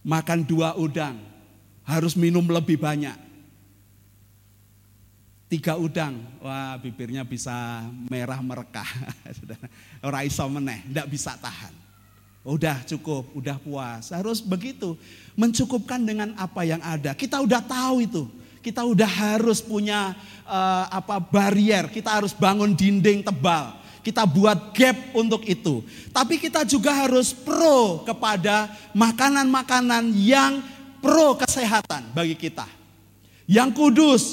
[SPEAKER 4] makan dua udang, harus minum lebih banyak. Tiga udang, wah bibirnya bisa merah merekah. [laughs] Orang iso meneh, tidak bisa tahan. Udah cukup, udah puas. Harus begitu. Mencukupkan dengan apa yang ada. Kita udah tahu itu. Kita udah harus punya uh, apa barrier. Kita harus bangun dinding tebal. Kita buat gap untuk itu. Tapi kita juga harus pro kepada makanan-makanan yang pro kesehatan bagi kita. Yang kudus,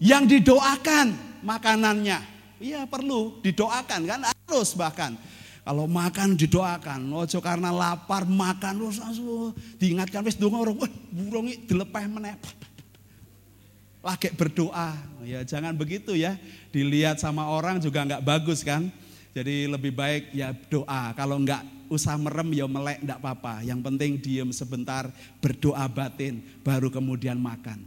[SPEAKER 4] yang didoakan makanannya. Iya perlu didoakan kan harus bahkan. Kalau makan didoakan, ojo karena lapar makan terus langsung diingatkan wis donga orang, wah burung dilepeh meneh. Lagi berdoa, ya jangan begitu ya. Dilihat sama orang juga nggak bagus kan. Jadi lebih baik ya doa. Kalau nggak usah merem ya melek nggak apa-apa. Yang penting diem sebentar berdoa batin, baru kemudian makan.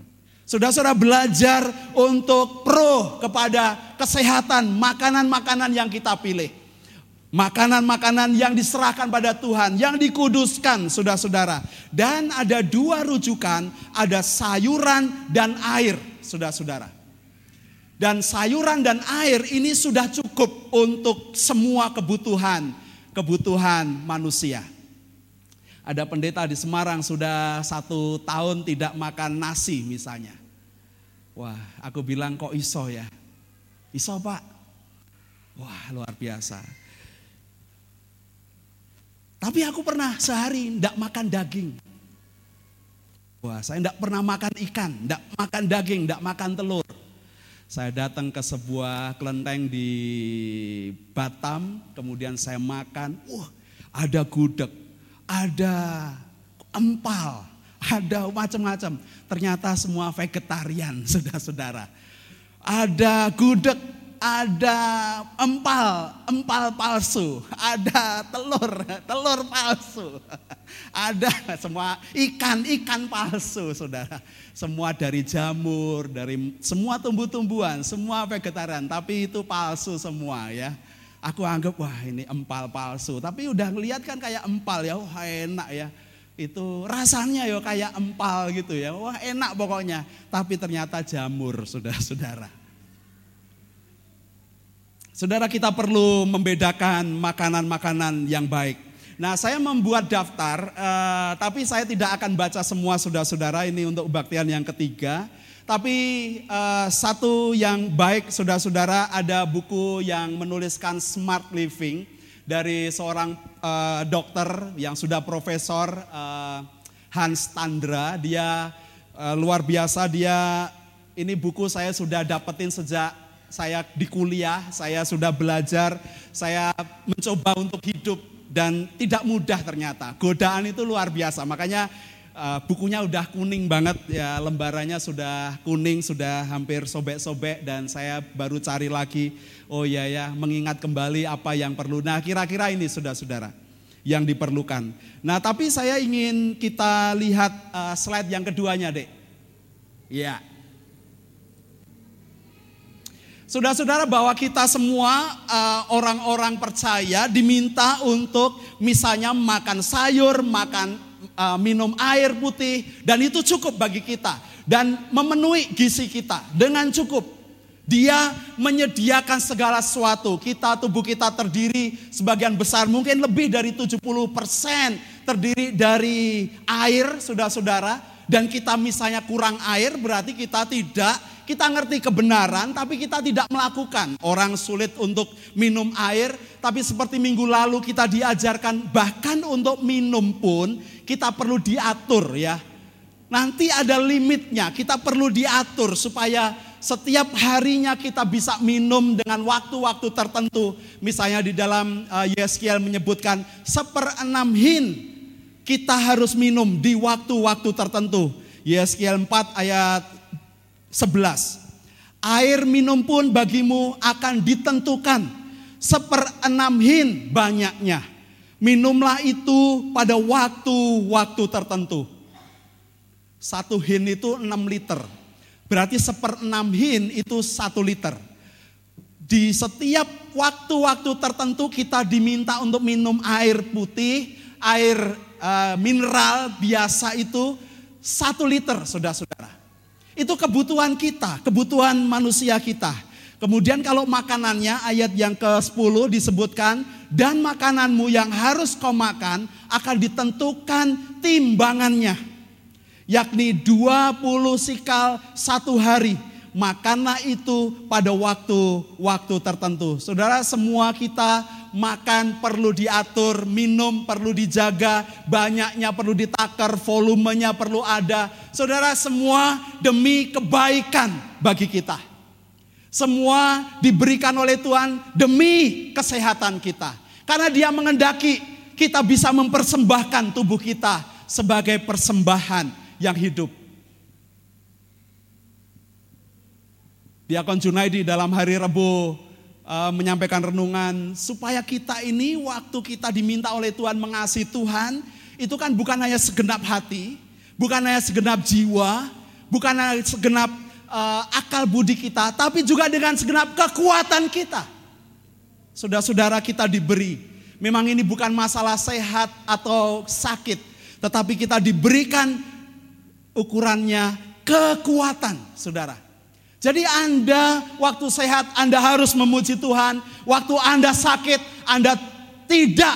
[SPEAKER 4] Saudara-saudara belajar untuk pro kepada kesehatan makanan-makanan yang kita pilih. Makanan-makanan yang diserahkan pada Tuhan, yang dikuduskan, saudara-saudara. Dan ada dua rujukan, ada sayuran dan air, saudara-saudara. Dan sayuran dan air ini sudah cukup untuk semua kebutuhan, kebutuhan manusia. Ada pendeta di Semarang sudah satu tahun tidak makan nasi misalnya. Wah, aku bilang kok iso ya? Iso pak? Wah, luar biasa. Tapi aku pernah sehari tidak makan daging. Wah, saya tidak pernah makan ikan, tidak makan daging, tidak makan telur. Saya datang ke sebuah kelenteng di Batam, kemudian saya makan, wah ada gudeg, ada empal, ada macam-macam. Ternyata semua vegetarian, [laughs] saudara-saudara. Ada gudeg, ada empal, empal palsu, ada telur, telur palsu, ada semua ikan, ikan palsu, saudara. Semua dari jamur, dari semua tumbuh-tumbuhan, semua vegetarian, tapi itu palsu semua ya. Aku anggap wah ini empal palsu, tapi udah ngeliat kan kayak empal ya, wah enak ya. Itu rasanya ya kayak empal gitu ya, wah enak pokoknya. Tapi ternyata jamur, saudara-saudara. Saudara kita perlu membedakan makanan-makanan yang baik. Nah saya membuat daftar, uh, tapi saya tidak akan baca semua saudara-saudara ini untuk kebaktian yang ketiga. Tapi uh, satu yang baik saudara-saudara ada buku yang menuliskan Smart Living dari seorang uh, dokter yang sudah profesor uh, Hans Tandra. Dia uh, luar biasa, dia ini buku saya sudah dapetin sejak saya di kuliah, saya sudah belajar, saya mencoba untuk hidup dan tidak mudah ternyata. Godaan itu luar biasa. Makanya uh, bukunya udah kuning banget ya, lembarannya sudah kuning, sudah hampir sobek-sobek dan saya baru cari lagi. Oh iya ya, mengingat kembali apa yang perlu. Nah, kira-kira ini sudah saudara yang diperlukan. Nah, tapi saya ingin kita lihat uh, slide yang keduanya, Dek. Ya. Saudara-saudara bahwa kita semua eh, orang-orang uh, percaya diminta untuk misalnya makan sayur, makan uh, minum air putih dan itu cukup bagi kita dan memenuhi gizi kita dengan cukup. Dia menyediakan segala sesuatu. Kita tubuh kita terdiri sebagian besar mungkin lebih dari 70% terdiri dari air, Saudara-saudara. Dan kita misalnya kurang air berarti kita tidak kita ngerti kebenaran tapi kita tidak melakukan. Orang sulit untuk minum air, tapi seperti minggu lalu kita diajarkan bahkan untuk minum pun kita perlu diatur ya. Nanti ada limitnya, kita perlu diatur supaya setiap harinya kita bisa minum dengan waktu-waktu tertentu. Misalnya di dalam uh, Yeskiel menyebutkan seperenam hin kita harus minum di waktu-waktu tertentu. Yeskiel 4 ayat 11. Air minum pun bagimu akan ditentukan seperenam hin banyaknya. Minumlah itu pada waktu-waktu tertentu. Satu hin itu 6 liter. Berarti seperenam hin itu satu liter. Di setiap waktu-waktu tertentu kita diminta untuk minum air putih, air uh, mineral biasa itu satu liter, saudara-saudara. Itu kebutuhan kita, kebutuhan manusia kita. Kemudian kalau makanannya ayat yang ke-10 disebutkan dan makananmu yang harus kau makan akan ditentukan timbangannya yakni 20 sikal satu hari. Makanlah itu pada waktu-waktu tertentu. Saudara semua kita makan perlu diatur, minum perlu dijaga, banyaknya perlu ditakar, volumenya perlu ada. Saudara semua demi kebaikan bagi kita. Semua diberikan oleh Tuhan demi kesehatan kita. Karena dia mengendaki kita bisa mempersembahkan tubuh kita sebagai persembahan yang hidup. Diakon Junaidi dalam hari Rabu uh, menyampaikan renungan supaya kita ini waktu kita diminta oleh Tuhan mengasihi Tuhan itu kan bukan hanya segenap hati, bukan hanya segenap jiwa, bukan hanya segenap uh, akal budi kita, tapi juga dengan segenap kekuatan kita. Saudara-saudara kita diberi. Memang ini bukan masalah sehat atau sakit, tetapi kita diberikan ukurannya kekuatan, saudara. Jadi Anda waktu sehat Anda harus memuji Tuhan, waktu Anda sakit Anda tidak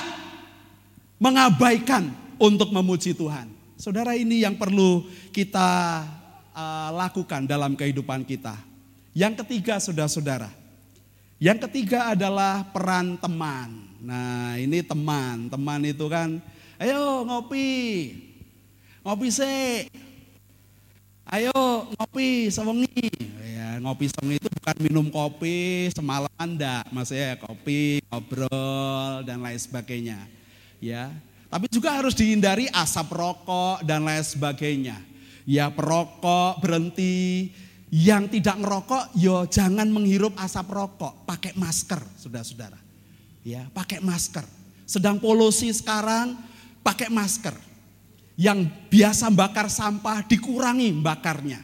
[SPEAKER 4] mengabaikan untuk memuji Tuhan. Saudara ini yang perlu kita uh, lakukan dalam kehidupan kita. Yang ketiga saudara-saudara. Yang ketiga adalah peran teman. Nah ini teman, teman itu kan, ayo ngopi, ngopi sih, ayo ngopi sewengi. Ya, ngopi sewengi itu bukan minum kopi semalam enggak, maksudnya kopi, ngobrol dan lain sebagainya. Ya, tapi juga harus dihindari asap rokok dan lain sebagainya. Ya, perokok berhenti, yang tidak ngerokok, yo jangan menghirup asap rokok, pakai masker, saudara-saudara. Ya, pakai masker. Sedang polusi sekarang, pakai masker. Yang biasa bakar sampah dikurangi bakarnya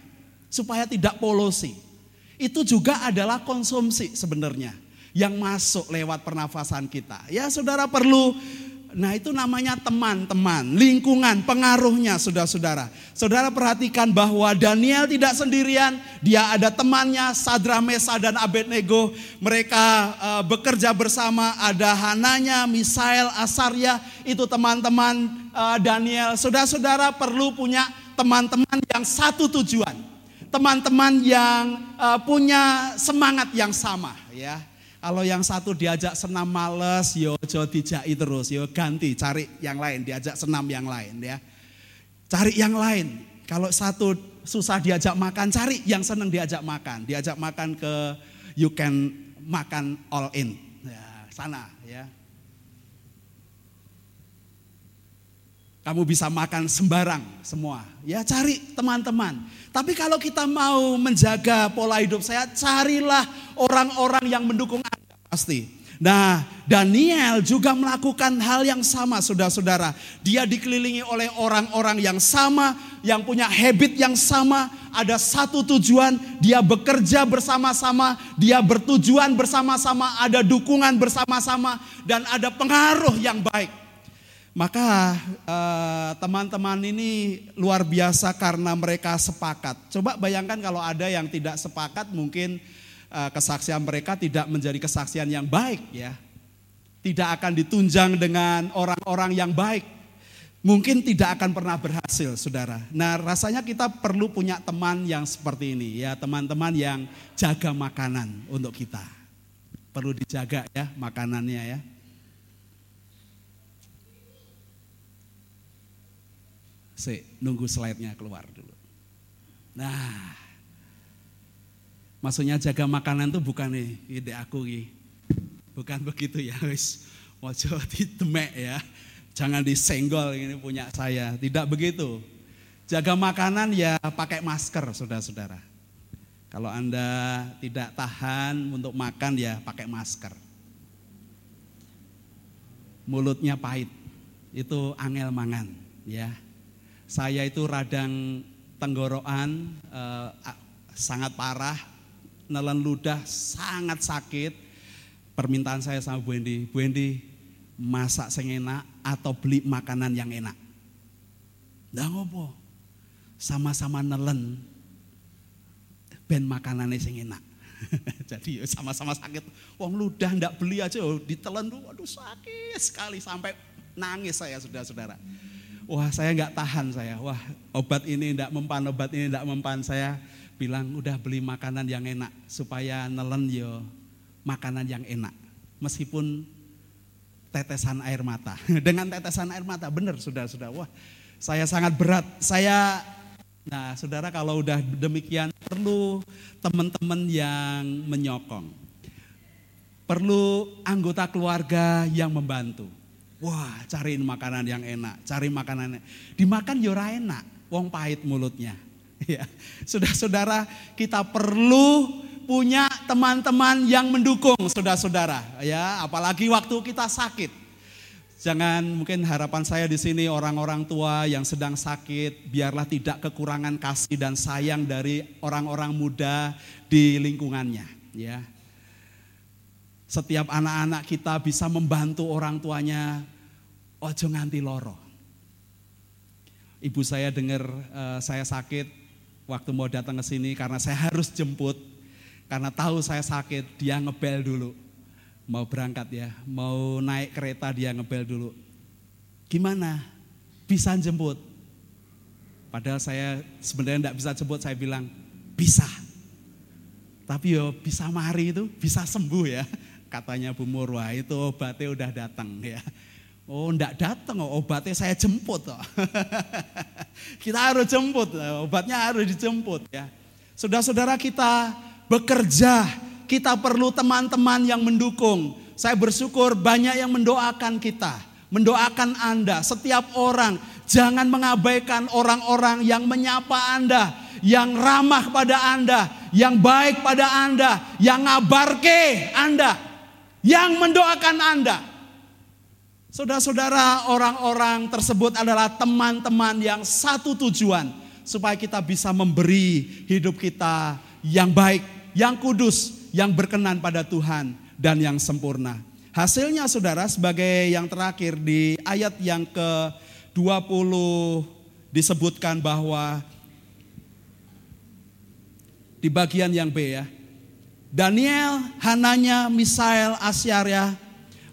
[SPEAKER 4] supaya tidak polusi. Itu juga adalah konsumsi sebenarnya yang masuk lewat pernafasan kita. Ya, saudara perlu Nah itu namanya teman-teman, lingkungan, pengaruhnya saudara-saudara. Saudara perhatikan bahwa Daniel tidak sendirian, dia ada temannya Sadra Mesa dan Abednego. Mereka uh, bekerja bersama, ada Hananya, Misael, Asarya, itu teman-teman uh, Daniel. Saudara-saudara perlu punya teman-teman yang satu tujuan. Teman-teman yang uh, punya semangat yang sama ya kalau yang satu diajak senam males, yo jo dijai terus, yo ganti cari yang lain, diajak senam yang lain ya. Cari yang lain. Kalau satu susah diajak makan, cari yang senang diajak makan. Diajak makan ke you can makan all in. Ya, sana ya. Kamu bisa makan sembarang semua. Ya cari teman-teman. Tapi kalau kita mau menjaga pola hidup saya, carilah orang-orang yang mendukung Anda pasti. Nah, Daniel juga melakukan hal yang sama, saudara-saudara. Dia dikelilingi oleh orang-orang yang sama, yang punya habit yang sama, ada satu tujuan, dia bekerja bersama-sama, dia bertujuan bersama-sama, ada dukungan bersama-sama, dan ada pengaruh yang baik. Maka eh, teman-teman uh, ini luar biasa karena mereka sepakat. Coba bayangkan kalau ada yang tidak sepakat mungkin uh, kesaksian mereka tidak menjadi kesaksian yang baik ya. Tidak akan ditunjang dengan orang-orang yang baik. Mungkin tidak akan pernah berhasil saudara. Nah rasanya kita perlu punya teman yang seperti ini ya. Teman-teman yang jaga makanan untuk kita. Perlu dijaga ya makanannya ya. Si, nunggu slide-nya keluar dulu. Nah, maksudnya jaga makanan tuh bukan nih ide aku nih. Bukan [laughs] begitu ya, wis. Mojo [laughs] ditemek ya. Jangan disenggol ini punya saya. Tidak begitu. Jaga makanan ya pakai masker, saudara-saudara. Kalau Anda tidak tahan untuk makan ya pakai masker. Mulutnya pahit, itu angel mangan ya. Saya itu radang tenggorokan eh, sangat parah, nelen ludah sangat sakit. Permintaan saya sama Bu Endi, Bu Endi masak sing enak atau beli makanan yang enak. Nggak ngopo, sama-sama nelen ben makanannya sing enak. [laughs] Jadi ya sama-sama sakit. Wong ludah ndak beli aja oh, ditelan tuh, waduh sakit sekali sampai nangis saya saudara-saudara. Wah saya nggak tahan saya. Wah obat ini ndak mempan, obat ini ndak mempan. Saya bilang udah beli makanan yang enak supaya nelen yo makanan yang enak. Meskipun tetesan air mata. [laughs] Dengan tetesan air mata, benar sudah sudah. Wah, saya sangat berat. Saya Nah, Saudara kalau udah demikian perlu teman-teman yang menyokong. Perlu anggota keluarga yang membantu. Wah, cariin makanan yang enak, cari makanan dimakan yora ya enak, wong pahit mulutnya. [laughs] Ya, sudah saudara kita perlu punya teman-teman yang mendukung saudara-saudara. Ya apalagi waktu kita sakit. Jangan mungkin harapan saya di sini orang-orang tua yang sedang sakit biarlah tidak kekurangan kasih dan sayang dari orang-orang muda di lingkungannya. Ya. Setiap anak-anak kita bisa membantu orang tuanya ojo nganti loro ibu saya dengar uh, saya sakit waktu mau datang ke sini karena saya harus jemput karena tahu saya sakit, dia ngebel dulu. Mau berangkat ya, mau naik kereta dia ngebel dulu. Gimana? Bisa jemput? Padahal saya sebenarnya tidak bisa jemput, saya bilang bisa. Tapi yo bisa mari itu, bisa sembuh ya. [laughs] Katanya Bu Murwa itu obatnya udah datang ya. Oh enggak datang, oh, obatnya saya jemput. Oh. [laughs] kita harus jemput, obatnya harus dijemput ya. Saudara-saudara kita bekerja, kita perlu teman-teman yang mendukung. Saya bersyukur banyak yang mendoakan kita, mendoakan Anda, setiap orang. Jangan mengabaikan orang-orang yang menyapa Anda, yang ramah pada Anda, yang baik pada Anda, yang ngabarke Anda, yang mendoakan Anda. Saudara-saudara, orang-orang tersebut adalah teman-teman yang satu tujuan supaya kita bisa memberi hidup kita yang baik yang kudus, yang berkenan pada Tuhan dan yang sempurna. Hasilnya saudara sebagai yang terakhir di ayat yang ke-20 disebutkan bahwa di bagian yang B ya. Daniel, Hananya, Misael, Asyarya,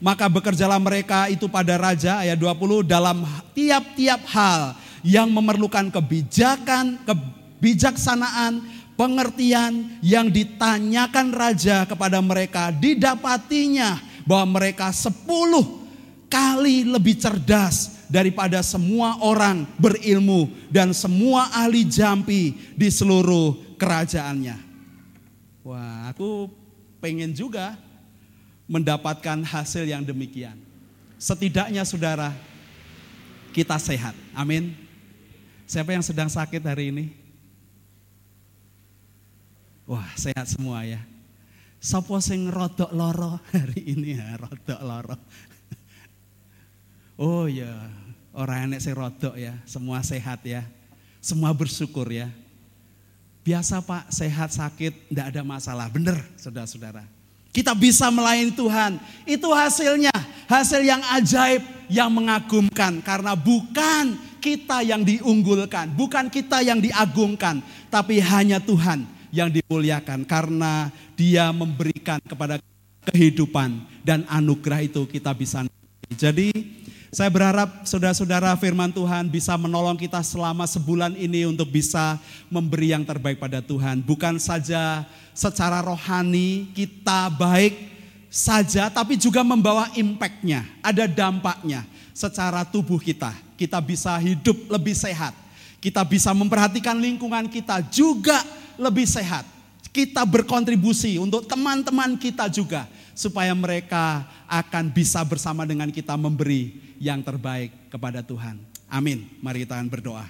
[SPEAKER 4] maka bekerjalah mereka itu pada raja ayat 20 dalam tiap-tiap hal yang memerlukan kebijakan, kebijaksanaan, pengertian yang ditanyakan raja kepada mereka didapatinya bahwa mereka sepuluh kali lebih cerdas daripada semua orang berilmu dan semua ahli jampi di seluruh kerajaannya. Wah, aku pengen juga mendapatkan hasil yang demikian. Setidaknya saudara, kita sehat. Amin. Siapa yang sedang sakit hari ini? Wah, sehat semua ya. Sopo sing rodok loro hari ini ya, [laughs] rodok loro. Oh ya, orang enek sing rodok ya, semua sehat ya. Semua bersyukur ya. Biasa Pak, sehat sakit, tidak ada masalah. Benar, saudara-saudara. Kita bisa melayani Tuhan. Itu hasilnya, hasil yang ajaib, yang mengagumkan. Karena bukan kita yang diunggulkan, bukan kita yang diagungkan, tapi hanya Tuhan yang dimuliakan. Karena dia memberikan kepada kehidupan dan anugerah itu kita bisa jadi saya berharap saudara-saudara firman Tuhan bisa menolong kita selama sebulan ini untuk bisa memberi yang terbaik pada Tuhan. Bukan saja secara rohani kita baik saja, tapi juga membawa impactnya, ada dampaknya secara tubuh kita. Kita bisa hidup lebih sehat, kita bisa memperhatikan lingkungan kita juga lebih sehat. Kita berkontribusi untuk teman-teman kita juga supaya mereka akan bisa bersama dengan kita memberi yang terbaik kepada Tuhan. Amin. Mari kita berdoa.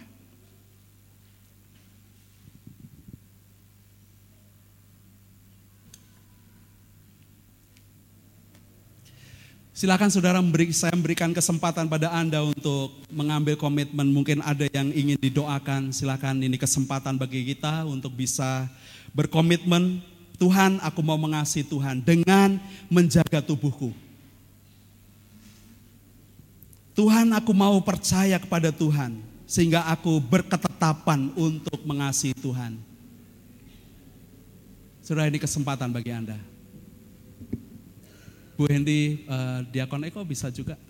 [SPEAKER 4] Silakan saudara memberi, saya memberikan kesempatan pada Anda untuk mengambil komitmen. Mungkin ada yang ingin didoakan. Silakan ini kesempatan bagi kita untuk bisa berkomitmen. Tuhan, aku mau mengasihi Tuhan dengan menjaga tubuhku. Tuhan, aku mau percaya kepada Tuhan sehingga aku berketetapan untuk mengasihi Tuhan. Sudah ini kesempatan bagi Anda. Bu Hendy, uh, Diakon Eko bisa juga.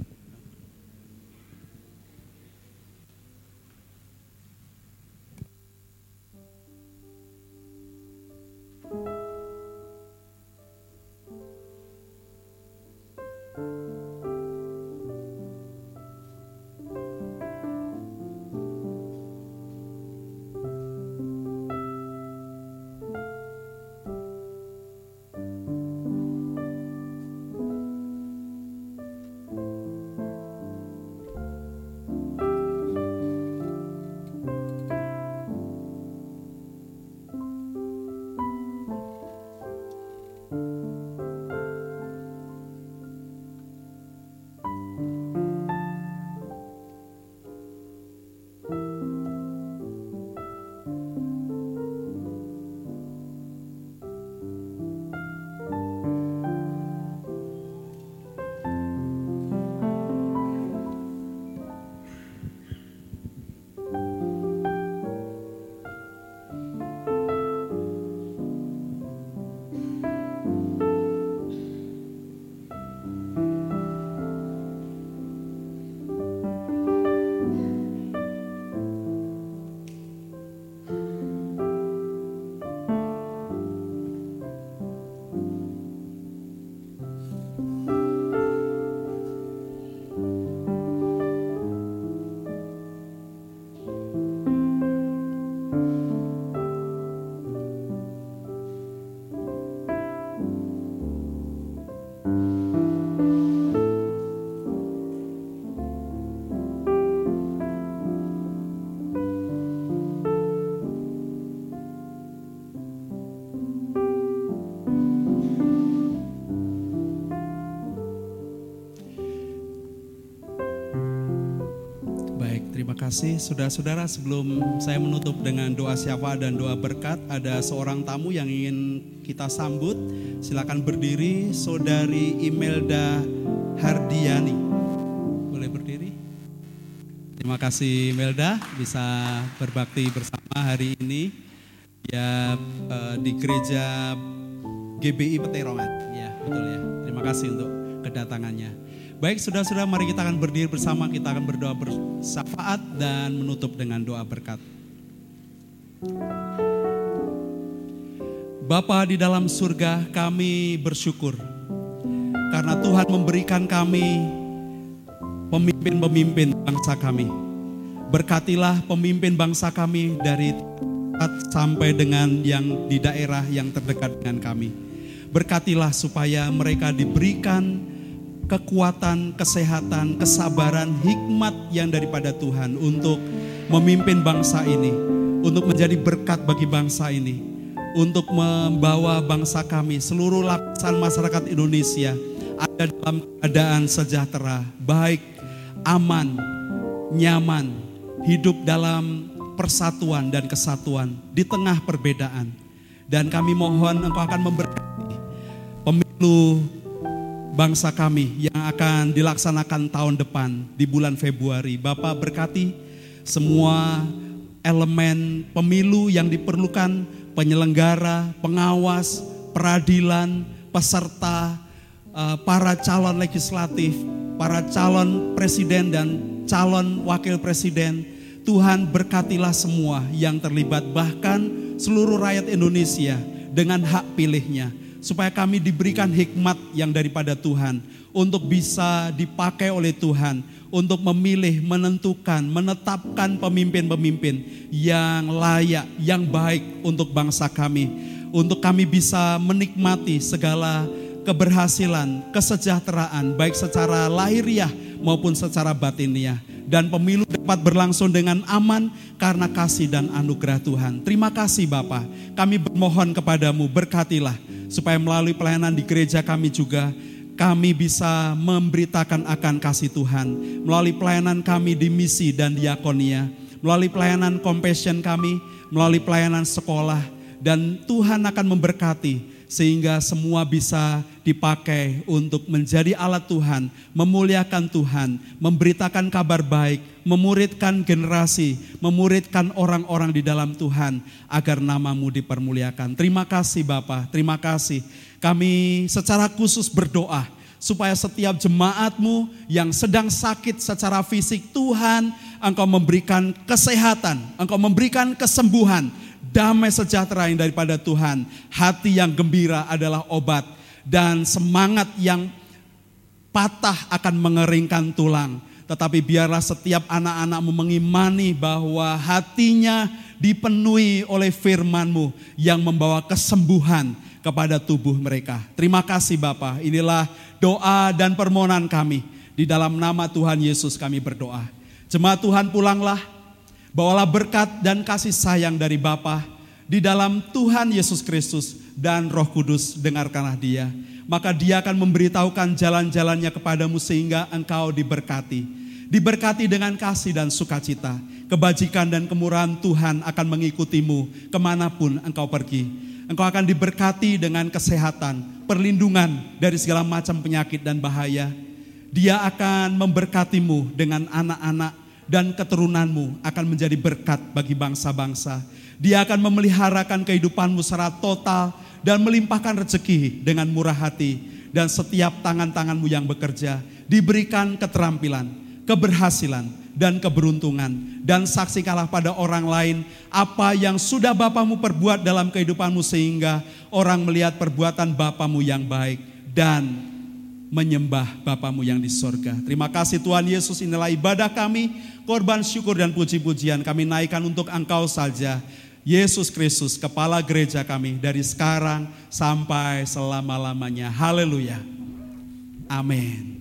[SPEAKER 4] Kasih saudara-saudara sebelum saya menutup dengan doa syafa dan doa berkat ada seorang tamu yang ingin kita sambut. Silakan berdiri saudari Imelda Hardiani. Boleh berdiri? Terima kasih Imelda. Bisa berbakti bersama hari ini. Ya eh, di gereja GBI Peterongan. Ya betul ya. Terima kasih untuk kedatangannya Baik, sudah-sudah mari kita akan berdiri bersama, kita akan berdoa bersafaat dan menutup dengan doa berkat. Bapa di dalam surga, kami bersyukur karena Tuhan memberikan kami pemimpin-pemimpin bangsa kami. Berkatilah pemimpin bangsa kami dari sampai dengan yang di daerah yang terdekat dengan kami. Berkatilah supaya mereka diberikan kekuatan, kesehatan, kesabaran, hikmat yang daripada Tuhan untuk memimpin bangsa ini, untuk menjadi berkat bagi bangsa ini, untuk membawa bangsa kami, seluruh lapisan masyarakat Indonesia ada dalam keadaan sejahtera, baik, aman, nyaman, hidup dalam persatuan dan kesatuan di tengah perbedaan. Dan kami mohon engkau akan memberkati pemilu bangsa kami yang akan dilaksanakan tahun depan di bulan Februari. Bapak berkati semua elemen pemilu yang diperlukan, penyelenggara, pengawas, peradilan, peserta, eh, para calon legislatif, para calon presiden dan calon wakil presiden. Tuhan berkatilah semua yang terlibat bahkan seluruh rakyat Indonesia dengan hak pilihnya supaya kami diberikan hikmat yang daripada Tuhan untuk bisa dipakai oleh Tuhan untuk memilih, menentukan, menetapkan pemimpin-pemimpin yang layak, yang baik untuk bangsa kami, untuk kami bisa menikmati segala keberhasilan, kesejahteraan baik secara lahiriah maupun secara batiniah dan pemilu dapat berlangsung dengan aman karena kasih dan anugerah Tuhan. Terima kasih Bapak. Kami bermohon kepadamu berkatilah supaya melalui pelayanan di gereja kami juga kami bisa memberitakan akan kasih Tuhan melalui pelayanan kami di misi dan diakonia, melalui pelayanan compassion kami, melalui pelayanan sekolah, dan Tuhan akan memberkati sehingga semua bisa dipakai untuk menjadi alat Tuhan, memuliakan Tuhan, memberitakan kabar baik, memuridkan generasi, memuridkan orang-orang di dalam Tuhan agar namamu dipermuliakan. Terima kasih Bapak, terima kasih. Kami secara khusus berdoa supaya setiap jemaatmu yang sedang sakit secara fisik, Tuhan engkau memberikan kesehatan, engkau memberikan kesembuhan, damai sejahtera yang daripada Tuhan. Hati yang gembira adalah obat dan semangat yang patah akan mengeringkan tulang. Tetapi biarlah setiap anak-anakmu mengimani bahwa hatinya dipenuhi oleh firmanmu yang membawa kesembuhan kepada tubuh mereka. Terima kasih Bapak, inilah doa dan permohonan kami. Di dalam nama Tuhan Yesus kami berdoa. Jemaat Tuhan pulanglah, Bawalah berkat dan kasih sayang dari Bapa di dalam Tuhan Yesus Kristus dan Roh Kudus, dengarkanlah dia. Maka dia akan memberitahukan jalan-jalannya kepadamu sehingga engkau diberkati. Diberkati dengan kasih dan sukacita. Kebajikan dan kemurahan Tuhan akan mengikutimu ke mana pun engkau pergi. Engkau akan diberkati dengan kesehatan, perlindungan dari segala macam penyakit dan bahaya. Dia akan memberkatimu dengan anak-anak dan keturunanmu akan menjadi berkat bagi bangsa-bangsa. Dia akan memeliharakan kehidupanmu secara total dan melimpahkan rezeki dengan murah hati dan setiap tangan-tanganmu yang bekerja diberikan keterampilan, keberhasilan, dan keberuntungan. Dan saksikanlah pada orang lain apa yang sudah Bapamu perbuat dalam kehidupanmu sehingga orang melihat perbuatan Bapamu yang baik dan menyembah Bapamu yang di sorga. Terima kasih Tuhan Yesus, inilah ibadah kami, korban syukur dan puji-pujian kami naikkan untuk Engkau saja. Yesus Kristus, Kepala Gereja kami dari sekarang sampai selama-lamanya. Haleluya. Amin.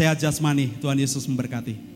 [SPEAKER 4] Sehat jasmani. Tuhan Yesus memberkati.